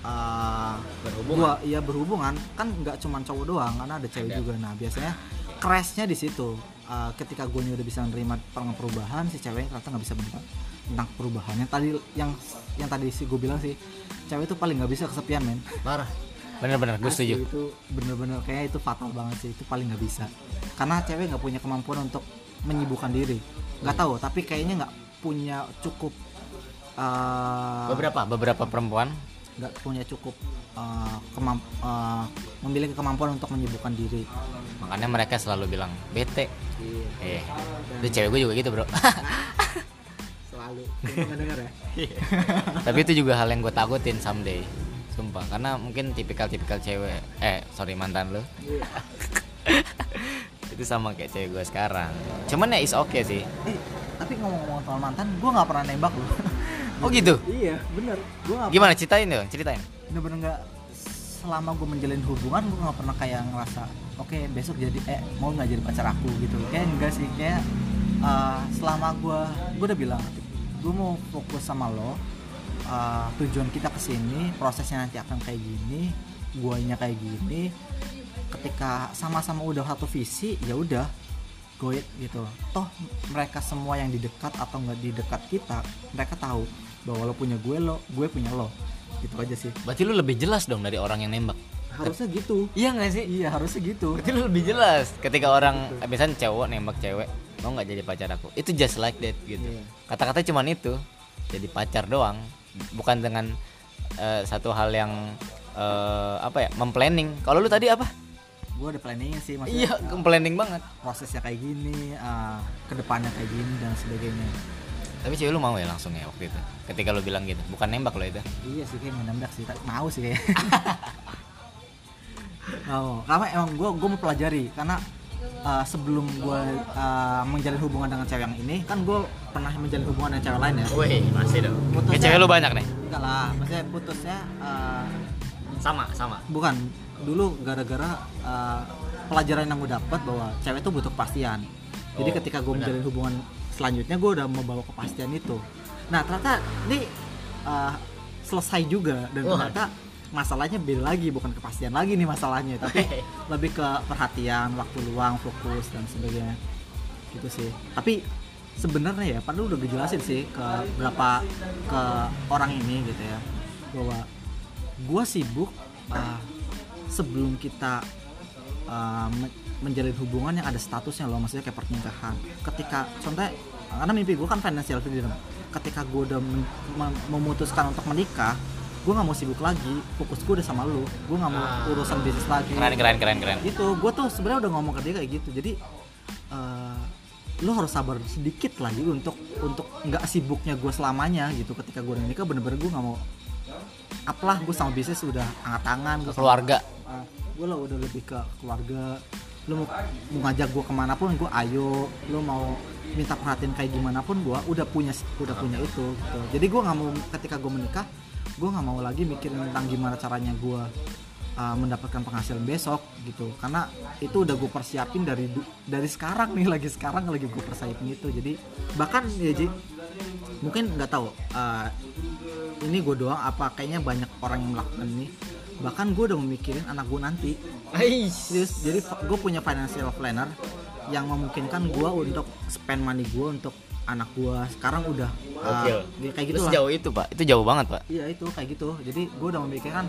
uh, Berhubungan. gua iya berhubungan kan nggak cuma cowok doang karena ada cewek Ada. juga. Nah biasanya crashnya di situ. Uh, ketika gue udah bisa menerima perubahan si cewek ternyata nggak bisa menerima tentang perubahan yang tadi yang yang tadi sih gue bilang sih cewek itu paling nggak bisa kesepian men. Parah. Bener-bener gue setuju. itu bener-bener kayaknya itu fatal banget sih itu paling nggak bisa. Karena cewek nggak punya kemampuan untuk menyibukkan diri. Nggak tahu tapi kayaknya nggak punya cukup uh, beberapa beberapa perempuan? nggak punya cukup uh, kemamp uh, memiliki kemampuan untuk menyibukkan diri. Makanya mereka selalu bilang bete. Eh itu cewek gue juga gitu bro nggak dengar ya. Tapi itu juga hal yang gue takutin someday sumpah. Karena mungkin tipikal-tipikal cewek eh sorry mantan lo itu sama kayak cewek gue sekarang. Cuman ya is oke sih. Eh, tapi ngomong-ngomong soal mantan gue nggak pernah nembak loh oh gitu? Iya bener. Gue gimana? ceritain dong ceritain. Bener-bener nggak selama gue menjalin hubungan gue nggak pernah kayak ngerasa oke besok jadi eh mau nggak jadi pacar aku? gitu. Kayak enggak sih kayak uh, selama gue gue udah bilang gue mau fokus sama lo. Uh, tujuan kita ke sini prosesnya nanti akan kayak gini guanya kayak gini. Ketika sama-sama udah satu visi ya udah go it gitu. Toh mereka semua yang di dekat atau nggak di dekat kita mereka tahu bahwa lo punya gue lo gue punya lo. Gitu aja sih. Berarti lu lebih jelas dong dari orang yang nembak? Harusnya gitu. Iya nggak sih? Iya harusnya gitu. Berarti lu lebih jelas ketika orang misalnya cowok nembak cewek mau nggak jadi pacar aku? Itu just like that gitu. Iya. kata-kata cuman itu jadi pacar doang. Bukan dengan eh, satu hal yang eh, apa ya memplanning. Kalau lu tadi apa? Gue ada planningnya sih maksudnya iya planning banget. prosesnya kayak gini uh, ke depannya kayak gini dan sebagainya. Tapi cewek lu mau ya langsung ya waktu itu? Ketika lu bilang gitu bukan nembak lo itu? Iya sih kayak nembak sih mau sih kayak. Mau. Karena emang gue gue mau pelajari karena uh, sebelum gue uh, menjalin hubungan dengan cewek yang ini kan gue pernah menjalin hubungan dengan cewek lain ya? Wih masih dong. Putusnya- Kayak cewek lu banyak nih? Enggak lah maksudnya putusnya uh, sama sama. Bukan dulu gara-gara uh, pelajaran yang gue dapat bahwa cewek itu butuh kepastian. Jadi Oh, ketika gue menjalin hubungan selanjutnya gue udah membawa kepastian itu. Nah ternyata ini uh, selesai juga dan Wah. ternyata masalahnya beda lagi bukan kepastian lagi nih masalahnya tapi lebih ke perhatian waktu luang fokus dan sebagainya. Gitu sih. Tapi sebenarnya ya padahal udah dijelasin sih ke berapa ke orang ini gitu ya bahwa gue sibuk uh, sebelum kita uh, men- menjalin hubungan yang ada statusnya loh maksudnya kayak pernikahan. Ketika contohnya karena mimpi gue kan financial freedom. Ketika gue udah mem- memutuskan untuk menikah gue nggak mau sibuk lagi fokus gue udah sama lu. Gue nggak mau Ah. urusan bisnis lagi. Keren keren keren keren. Gitu. Gue tuh sebenarnya udah ngomong ke dia kayak gitu. Jadi eh, lo harus sabar sedikit lagi untuk untuk nggak sibuknya gue selamanya gitu. Ketika gue udah nikah bener-bener gue nggak mau apalah gue sama bisnis udah angkat tangan. Gue keluarga. Gue lah udah lebih ke keluarga. Lo mau, mau ngajak gue ke mana pun gue ayo. Lo mau minta perhatian kayak gimana pun gue udah punya udah punya itu gitu. Jadi gue nggak mau ketika gue menikah gue nggak mau lagi mikirin tentang gimana caranya gue uh, mendapatkan penghasilan besok gitu. Karena itu udah gue persiapin dari dari sekarang nih lagi sekarang lagi gue persiapin itu. Jadi bahkan ya Ji mungkin nggak tahu uh, ini gue doang apa kayaknya banyak orang yang melakukan ini. Bahkan gue udah memikirin anak gue nanti. Serius, jadi gue punya financial planner yang memungkinkan gue untuk spend money gue untuk anak gue sekarang udah uh, kayak gitu lah jauh itu pak itu jauh banget pak Iya itu kayak gitu. Jadi gue udah memikirkan.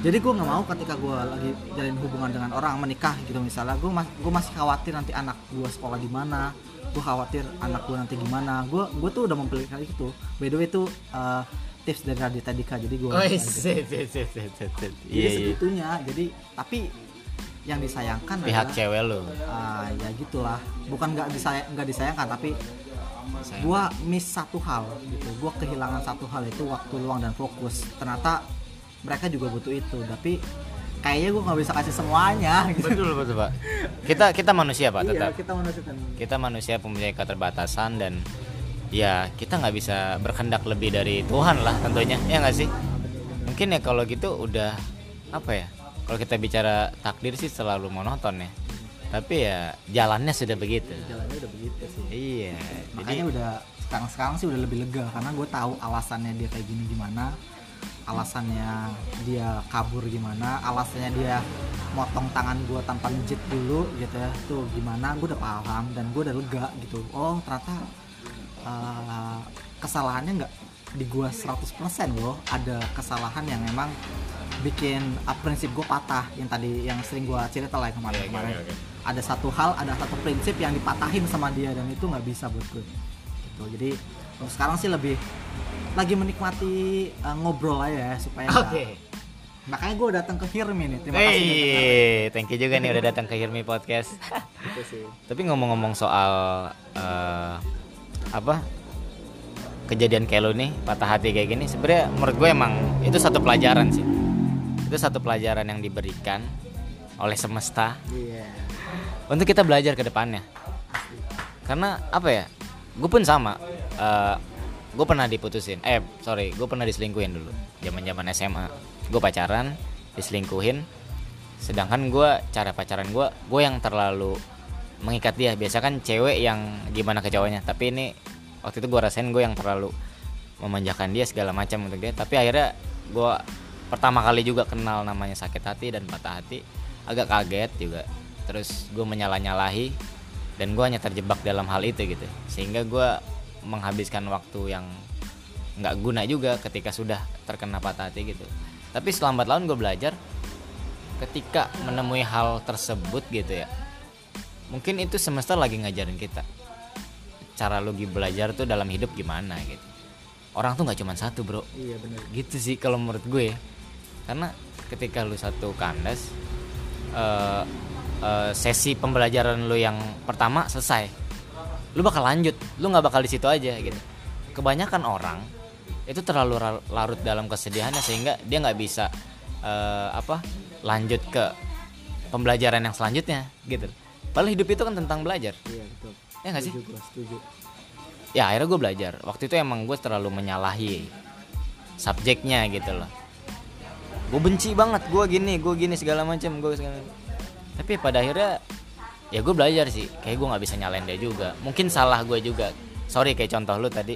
Jadi gue nggak mau ketika gue lagi jalin hubungan dengan orang menikah gitu misalnya. Gue mas gue masih khawatir nanti anak gue sekolah di mana. Gue khawatir anak gue nanti gimana. Gue gue tuh udah mempelajari itu. By the way itu uh, tips dari Radita Dika. Jadi gue. Oh, set, set, set, set. Jadi Iya, iya. segitunya. Jadi tapi yang disayangkan Pihak adalah, cewek lu. ah, ya gitulah. Bukan nggak disayang nggak disayangkan tapi Gua miss satu hal gitu gua kehilangan satu hal itu waktu luang dan fokus ternyata mereka juga butuh itu tapi kayaknya gua nggak bisa kasih semuanya gitu Betul betul pak. Kita kita manusia pak iya tetap. kita manusia kan Kita manusia mempunyai keterbatasan dan ya kita nggak bisa berkehendak lebih dari Tuhan lah tentunya ya nggak sih. Mungkin ya kalau gitu udah apa ya? Kalau kita bicara takdir sih selalu monoton ya. Tapi ya jalannya sudah begitu. jalannya udah begitu sih Iya. makanya Jadi udah sekarang sekarang sih udah lebih lega karena gue tahu alasannya dia kayak gini gimana alasannya dia kabur gimana alasannya dia motong tangan gue tanpa mijit dulu gitu ya tuh gimana gue udah paham dan gue udah lega gitu oh ternyata uh, kesalahannya nggak di gue 100% loh ada kesalahan yang memang bikin uh, prinsip gue patah yang tadi yang sering gue cerita lah kemarin Oke, oke, kemarin oke, oke. ada satu hal ada satu prinsip yang dipatahin sama dia dan itu nggak bisa buat gue gitu jadi untuk sekarang sih lebih lagi menikmati uh, ngobrol aja ya supaya nggak- Oke. makanya gue datang ke Hirmi nih terima kasih Hey, thank you juga nih udah datang ke Hirmi Podcast. gitu sih Tapi ngomong-ngomong soal eh, apa kejadian kayak lo nih patah hati kayak gini, sebenarnya menurut gue emang itu satu pelajaran sih. Itu satu pelajaran yang diberikan oleh semesta iya untuk kita belajar ke depannya. Karena apa ya? Gue pun sama. Eh, gue pernah diputusin. Eh, sorry, gue pernah diselingkuhin dulu. Zaman-zaman SMA. Gue pacaran, diselingkuhin sedangkan gue cara pacaran gue gue yang terlalu mengikat dia biasa kan cewek yang gimana ke cowoknya tapi ini waktu itu gue rasain gue yang terlalu memanjakan dia segala macam untuk dia tapi akhirnya gue pertama kali juga kenal namanya sakit hati dan patah hati agak kaget juga. Terus gue menyalah-nyalahi dan gue hanya terjebak dalam hal itu gitu. Sehingga gue menghabiskan waktu yang nggak guna juga ketika sudah terkena patah hati gitu. Tapi selambat laun gue belajar ketika menemui hal tersebut gitu ya. Mungkin itu semesta lagi ngajarin kita. Cara lu belajar tuh dalam hidup gimana gitu. Orang tuh nggak cuma satu bro. Iya benar gitu sih kalau menurut gue karena ketika lu satu kandas uh, uh, sesi pembelajaran lu yang pertama selesai lu bakal lanjut. Lu nggak bakal di situ aja gitu. Kebanyakan orang itu terlalu larut dalam kesedihannya sehingga dia nggak bisa uh, apa lanjut ke pembelajaran yang selanjutnya gitu. Padahal hidup itu kan tentang belajar. Iya betul. Ya nggak sih? Setuju, ya akhirnya gue belajar. Waktu itu emang gue terlalu menyalahi subjeknya gitu loh gue benci banget gue gini gue gini segala macam gue segala tapi pada akhirnya ya gue belajar sih. Kayak gue nggak bisa nyalain dia juga. Mungkin salah gue juga. Sorry kayak contoh lu tadi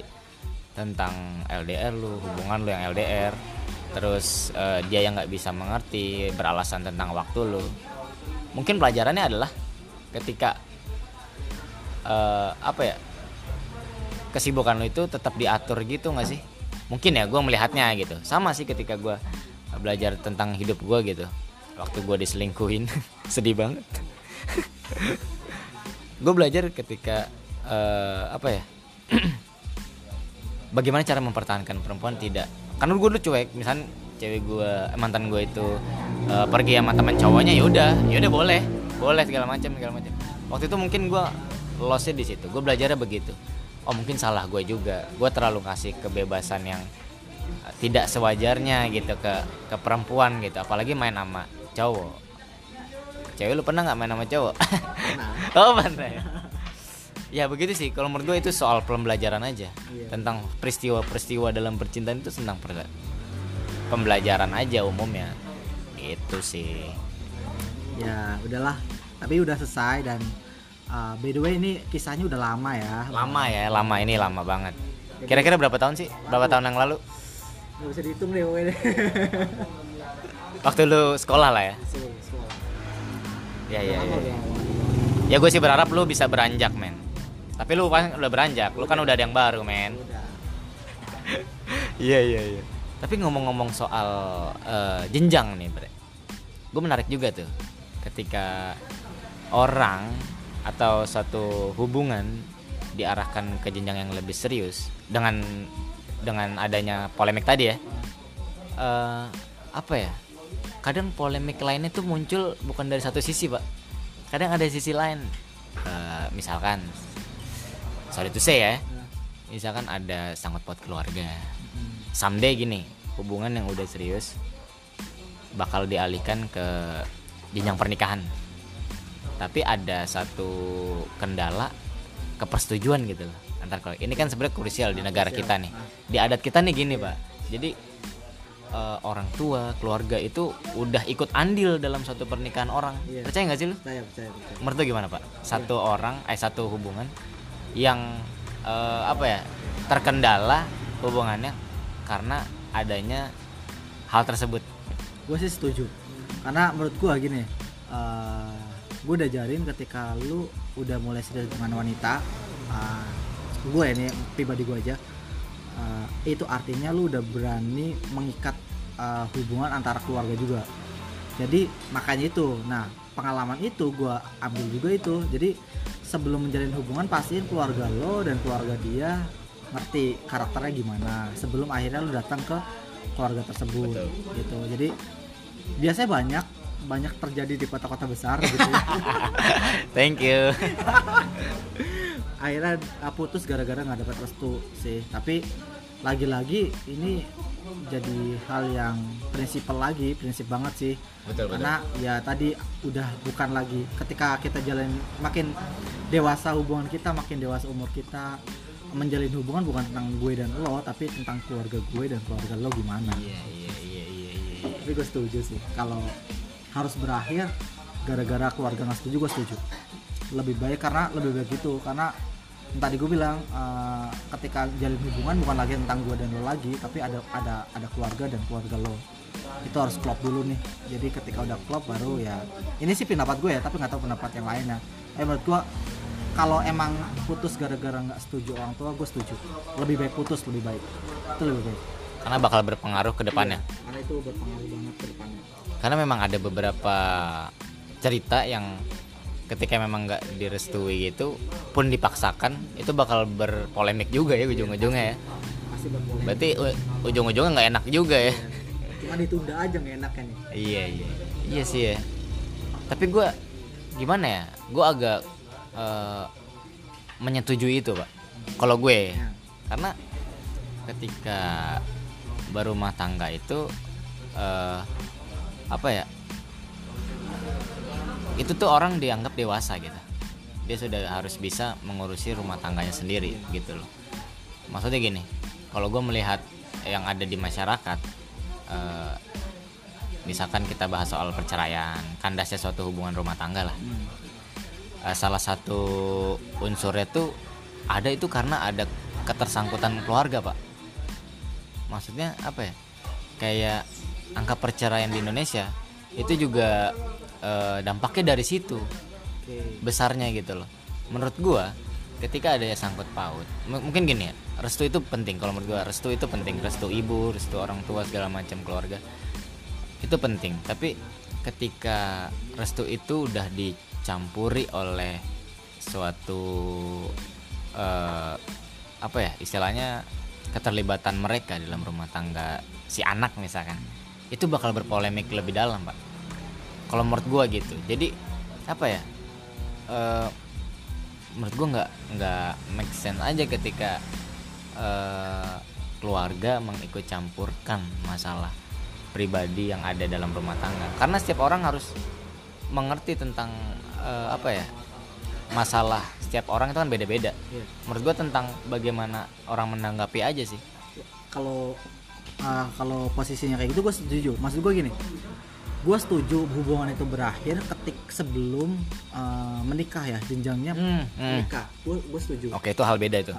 tentang LDR lu hubungan lu yang LDR terus uh, dia yang nggak bisa mengerti beralasan tentang waktu lu. Mungkin pelajarannya adalah ketika uh, apa ya kesibukan lu itu tetap diatur gitu nggak sih? Mungkin ya gue melihatnya gitu. Sama sih ketika gue belajar tentang hidup gue gitu. Waktu gue diselingkuhin sedih banget. Gue belajar ketika uh, apa ya bagaimana cara mempertahankan perempuan tidak. Karena gue dulu cuek misalnya cewek gue mantan gue itu uh, pergi sama teman cowoknya ya udah ya udah boleh boleh segala macam segala macam. Waktu itu mungkin gue lossnya di situ gue belajarnya begitu. Oh mungkin salah gue juga. Gue terlalu kasih kebebasan yang tidak sewajarnya gitu ke ke perempuan gitu. Apalagi main sama cowok. Cewek lu pernah nggak main sama cowok? Oh pernah ya? Ya begitu sih. Kalau menurut gue itu soal pembelajaran aja. Iya. tentang peristiwa-peristiwa dalam percintaan itu tentang pembelajaran aja umumnya. Itu sih. Ya udahlah. Tapi udah selesai dan uh, by the way ini kisahnya udah lama ya. Lama ya lama. Ini lama banget. Kira-kira berapa tahun sih? Berapa tahun yang lalu nggak bisa dihitung deh waktu lu sekolah lah ya? Ya ya ya, ya gue sih berharap lu bisa beranjak men. Tapi lu kan udah beranjak. Lu kan udah. ada yang baru men. Iya iya iya. Tapi ngomong-ngomong soal uh, jenjang nih bre. Gue menarik juga tuh. Ketika orang atau satu hubungan diarahkan ke jenjang yang lebih serius dengan dengan adanya polemik tadi ya. Uh, apa ya? Kadang polemik lainnya tuh muncul bukan dari satu sisi pak. Kadang ada sisi lain. Uh, misalkan sorry to say ya misalkan ada sangat pot keluarga. Someday gini hubungan yang udah serius bakal dialihkan ke jenjang pernikahan. Tapi ada satu kendala kepersetujuan gitu loh. Antar keluarga ini kan sebenarnya krusial di negara kita nih di adat kita nih gini pak jadi uh, orang tua keluarga itu udah ikut andil dalam suatu pernikahan orang yeah. percaya nggak sih lu? Percaya percaya. percaya. Menurut gimana pak? Satu yeah. orang, eh satu hubungan yang uh, apa ya terkendala hubungannya karena adanya hal tersebut gue sih setuju karena menurut gue gini uh, eh, gue udah jarin ketika lu udah mulai serius dengan wanita uh, gue ini pribadi gue aja uh, itu artinya lu udah berani mengikat uh, hubungan antara keluarga juga. Jadi makanya itu. Nah pengalaman itu gue ambil juga itu. Jadi sebelum menjalin hubungan pastiin keluarga lo dan keluarga dia ngerti karakternya gimana sebelum akhirnya lo datang ke keluarga tersebut Betul. gitu. Jadi biasanya banyak banyak terjadi di kota-kota besar gitu thank you akhirnya ah, putus gara-gara nggak dapat restu sih tapi lagi-lagi ini jadi hal yang prinsipal lagi prinsip banget sih betul, karena betul. ya tadi udah bukan lagi ketika kita jalan makin dewasa hubungan kita makin dewasa umur kita menjalin hubungan bukan tentang gue dan lo tapi tentang keluarga gue dan keluarga lo gimana iya iya iya iya, iya. tapi gue setuju sih kalau harus berakhir gara-gara keluarga nggak setuju gue setuju lebih baik karena lebih baik itu karena tadi gue bilang eh, ketika jalin hubungan bukan lagi tentang gue dan lo lagi tapi ada ada ada keluarga dan keluarga lo. Itu harus klop dulu nih. Jadi ketika udah klop baru ya ini sih pendapat gue ya tapi nggak tahu pendapat yang lainnya. Eh menurut gue kalau emang putus gara-gara nggak setuju orang tua gue setuju. Lebih baik putus lebih baik. Itu lebih baik. Karena bakal berpengaruh ke depannya. Iya, karena itu berpengaruh banget ke depannya. Karena memang ada beberapa cerita yang ketika memang nggak direstui gitu pun dipaksakan itu bakal berpolemik juga ya ujung-ujungnya ya. Berarti ujung-ujungnya nggak enak juga ya. Cuma ditunda aja nggak enaknya nih. Iya iya. Iya sih ya. Tapi gue gimana ya? Gue agak eh, menyetujui itu pak. Kalau gue Ya. karena ketika berumah tangga itu eh, apa ya itu tuh orang dianggap dewasa gitu. Dia sudah harus bisa mengurusi rumah tangganya sendiri gitu loh. Maksudnya gini kalau gue melihat yang ada di masyarakat eh, misalkan kita bahas soal perceraian kandasnya suatu hubungan rumah tangga lah. Eh, salah satu unsurnya tuh ada itu karena ada ketersangkutan keluarga pak. Maksudnya apa ya? Kayak angka perceraian di Indonesia itu juga eh, dampaknya dari situ oke. besarnya gitu loh. Menurut gua ketika ada yang sangkut paut m- mungkin gini ya restu itu penting. Kalau menurut gua restu itu penting. Restu ibu restu orang tua segala macam keluarga itu penting. Tapi ketika restu itu udah dicampuri oleh suatu eh, apa ya istilahnya keterlibatan mereka dalam rumah tangga si anak misalkan itu bakal berpolemik lebih dalam pak kalau menurut gua gitu. Jadi apa ya? Eh, menurut gua nggak nggak make sense aja ketika eh, keluarga mengikut campurkan masalah pribadi yang ada dalam rumah tangga. Karena setiap orang harus mengerti tentang eh, apa ya? Masalah setiap orang itu kan beda-beda. Iya. menurut gua tentang bagaimana orang menanggapi aja sih. Kalau uh, kalau posisinya kayak gitu gue setuju. Maksud gue gini gue setuju hubungan itu berakhir ketik sebelum uh, menikah ya jenjangnya Hmm, hmm. menikah. Gue gue setuju. Oke itu hal beda itu.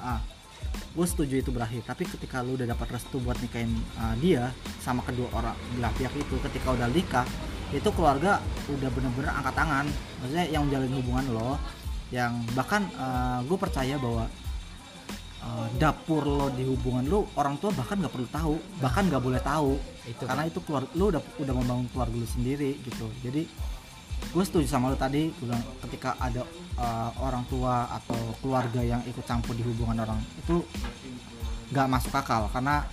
Gue setuju itu berakhir tapi ketika lu udah dapat restu buat nikahin uh, dia sama kedua orang belah pihak itu ketika udah nikah itu keluarga udah bener-bener angkat tangan. Maksudnya yang menjalin hubungan lo yang bahkan gue percaya bahwa uh, dapur lo di hubungan lo orang tua bahkan nggak perlu tahu bahkan nggak boleh tahu. Itu karena itu keluar lo udah udah membangun keluarga lo sendiri gitu. Jadi gue setuju sama lo tadi gue bilang ketika ada uh, orang tua atau keluarga yang ikut campur di hubungan orang itu nggak masuk akal. Karena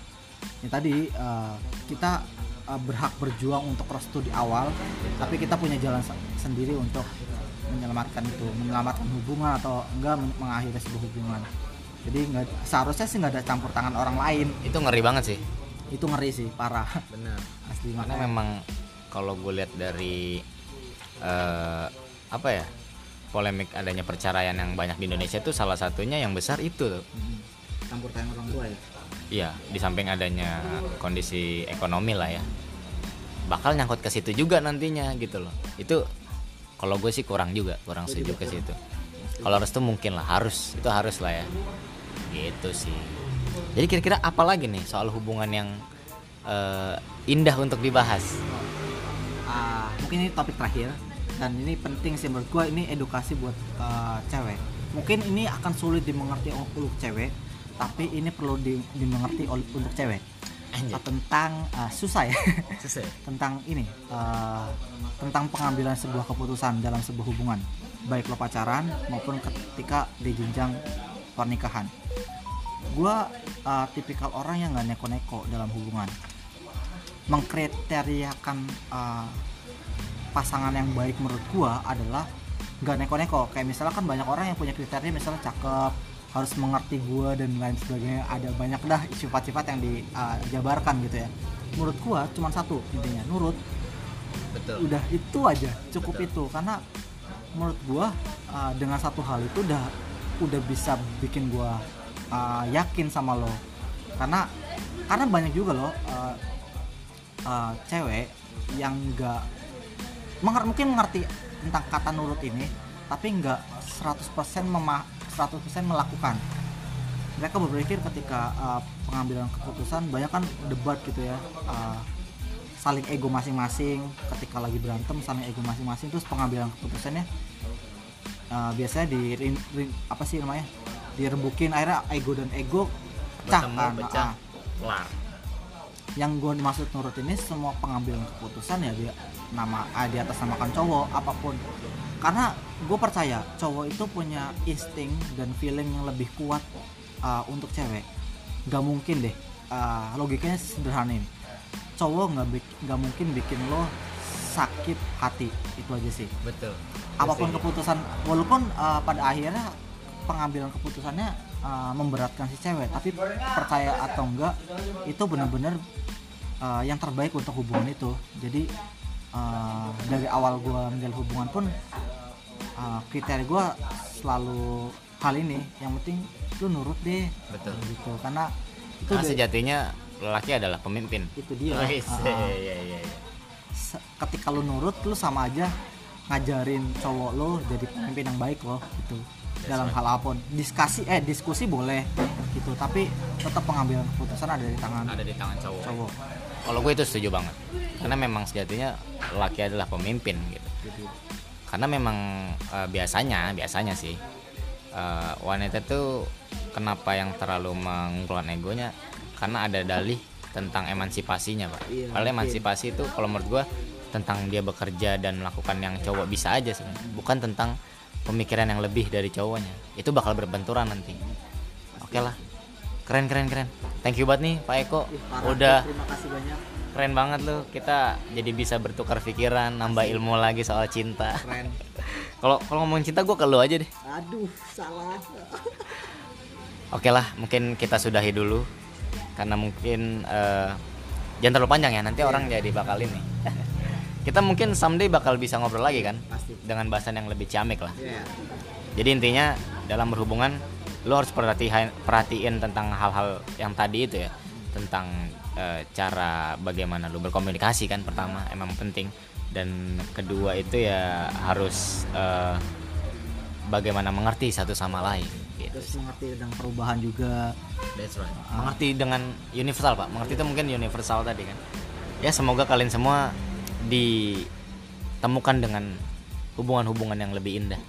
ya tadi uh, kita uh, berhak berjuang untuk restu di awal tapi kita punya jalan se- sendiri untuk menyelamatkan itu menyelamatkan hubungan atau enggak men- mengakhiri sebuah hubungan jadi nggak seharusnya sih nggak ada campur tangan orang lain. Itu ngeri banget sih. Itu ngeri sih parah. Benar asli karena makanya. memang kalau gue lihat dari eh, apa ya polemik adanya perceraian yang banyak di Indonesia itu salah satunya yang besar itu tuh. Hmm. campur tangan orang tua ya? Iya di samping adanya kondisi ekonomi lah ya. Bakal nyangkut ke situ juga nantinya gitu loh. Itu kalau gue sih kurang juga kurang setuju ke situ. Kalau restu mungkin lah harus. Itu harus lah ya gitu sih. Jadi kira-kira apa lagi nih soal hubungan yang eh, indah untuk dibahas? Ah, mungkin ini topik terakhir. Dan ini penting sih menurut gue ini edukasi buat uh, cewek. Mungkin ini akan sulit dimengerti untuk cewek tapi ini perlu di- dimengerti ol- untuk cewek. Anjay. Uh, tentang uh, susah ya. Susah. tentang ini uh, tentang pengambilan sebuah keputusan dalam sebuah hubungan. Baik lo pacaran maupun ketika di jenjang pernikahan. Gue uh, tipikal orang yang nggak neko-neko dalam hubungan. Mengkriteriakan uh, pasangan yang baik menurut gua adalah nggak neko-neko. Kayak misalnya kan banyak orang yang punya kriteria misalnya cakep harus mengerti gua dan lain sebagainya. Ada banyak dah sifat-sifat yang dijabarkan gitu ya. Menurut gua cuma satu intinya. Nurut betul. udah itu aja. Cukup Betul. itu. Karena menurut gua uh, dengan satu hal itu udah udah bisa bikin gua uh, yakin sama lo. Karena karena banyak juga loh uh, uh, cewek yang nggak menger- mungkin mengerti tentang kata nurut ini tapi nggak 100% mema 100% melakukan. Mereka berpikir ketika uh, pengambilan keputusan banyak kan debat gitu ya uh, saling ego masing-masing. Ketika lagi berantem saling ego masing-masing terus pengambilan keputusannya uh, biasanya di rin- rin- apa sih namanya? Dirembukin akhirnya ego dan ego pecah kan? pecah. Ah. kelar. Yang gue maksud nurut ini semua pengambilan keputusan ya dia nama ah, di atas namakan cowok apa pun. Karena gue percaya cowok itu punya insting dan feeling yang lebih kuat uh, untuk cewek. Nggak mungkin deh uh, logikanya sederhana ini. Cowok nggak nggak mungkin bikin lo sakit hati itu aja sih. Betul apa pun Setuju. keputusan walaupun uh, pada akhirnya pengambilan keputusannya uh, memberatkan si cewek tapi percaya atau enggak itu benar-benar uh, yang terbaik untuk hubungan itu jadi uh, dari awal gua menjalin hubungan pun uh, kriteria gua selalu hal ini yang penting lu nurut deh Betul. gitu karena itu karena sejatinya lelaki adalah pemimpin itu dia Uh, uh. iya, iya, iya. ketika lu nurut lu sama aja ngajarin cowok lo jadi pemimpin yang baik loh gitu. Dalam hal apa pun. Diskusi eh diskusi boleh gitu. Tapi tetap pengambilan keputusan ada di tangan ada di tangan cowok. cowok. Kalau gue itu setuju banget. Karena memang sejatinya lelaki adalah pemimpin gitu. Karena memang eh, biasanya biasanya sih eh, wanita tuh kenapa yang terlalu mengunggulkan egonya? Karena ada dalih tentang emansipasinya pak. Iya, padahal emansipasi itu kalau menurut gue tentang dia bekerja dan melakukan yang cowok bisa aja sebenarnya bukan tentang pemikiran yang lebih dari cowoknya. Itu bakal berbenturan nanti. Oke lah. Keren keren keren. Thank you banget nih pak Eko. Parah. udah terima kasih banyak. keren banget loh kita jadi bisa bertukar pikiran nambah ilmu lagi soal cinta. Keren. Kalau kalau ngomongin cinta gue ke lu aja deh. Aduh salah. Oke lah mungkin kita sudahi dulu. Karena mungkin eh, jangan terlalu panjang ya nanti orang jadi bakal ini kita mungkin someday bakal bisa ngobrol lagi kan pasti dengan bahasan yang lebih ciamik lah Iya. jadi intinya dalam berhubungan lo harus perhatian perhatiin tentang hal-hal yang tadi itu ya tentang eh, cara bagaimana lo berkomunikasi kan pertama emang penting dan kedua itu ya harus eh, bagaimana mengerti satu sama lain gitu. terus mengerti tentang perubahan juga That's right. Mengerti dengan universal pak. Mengerti itu mungkin universal tadi kan. Ya semoga kalian semua ditemukan dengan hubungan-hubungan yang lebih indah,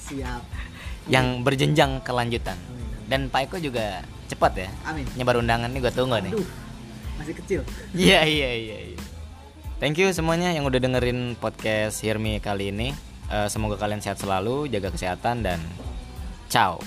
siap yang berjenjang kelanjutan. Amin. Dan Pak Eko juga cepat ya amin nyebar undangan nih gue tunggu nih. masih kecil Iya iya iya. iya. Thank you semuanya yang udah dengerin podcast Hirmi kali ini. Eh, semoga kalian sehat selalu, jaga kesehatan dan ciao.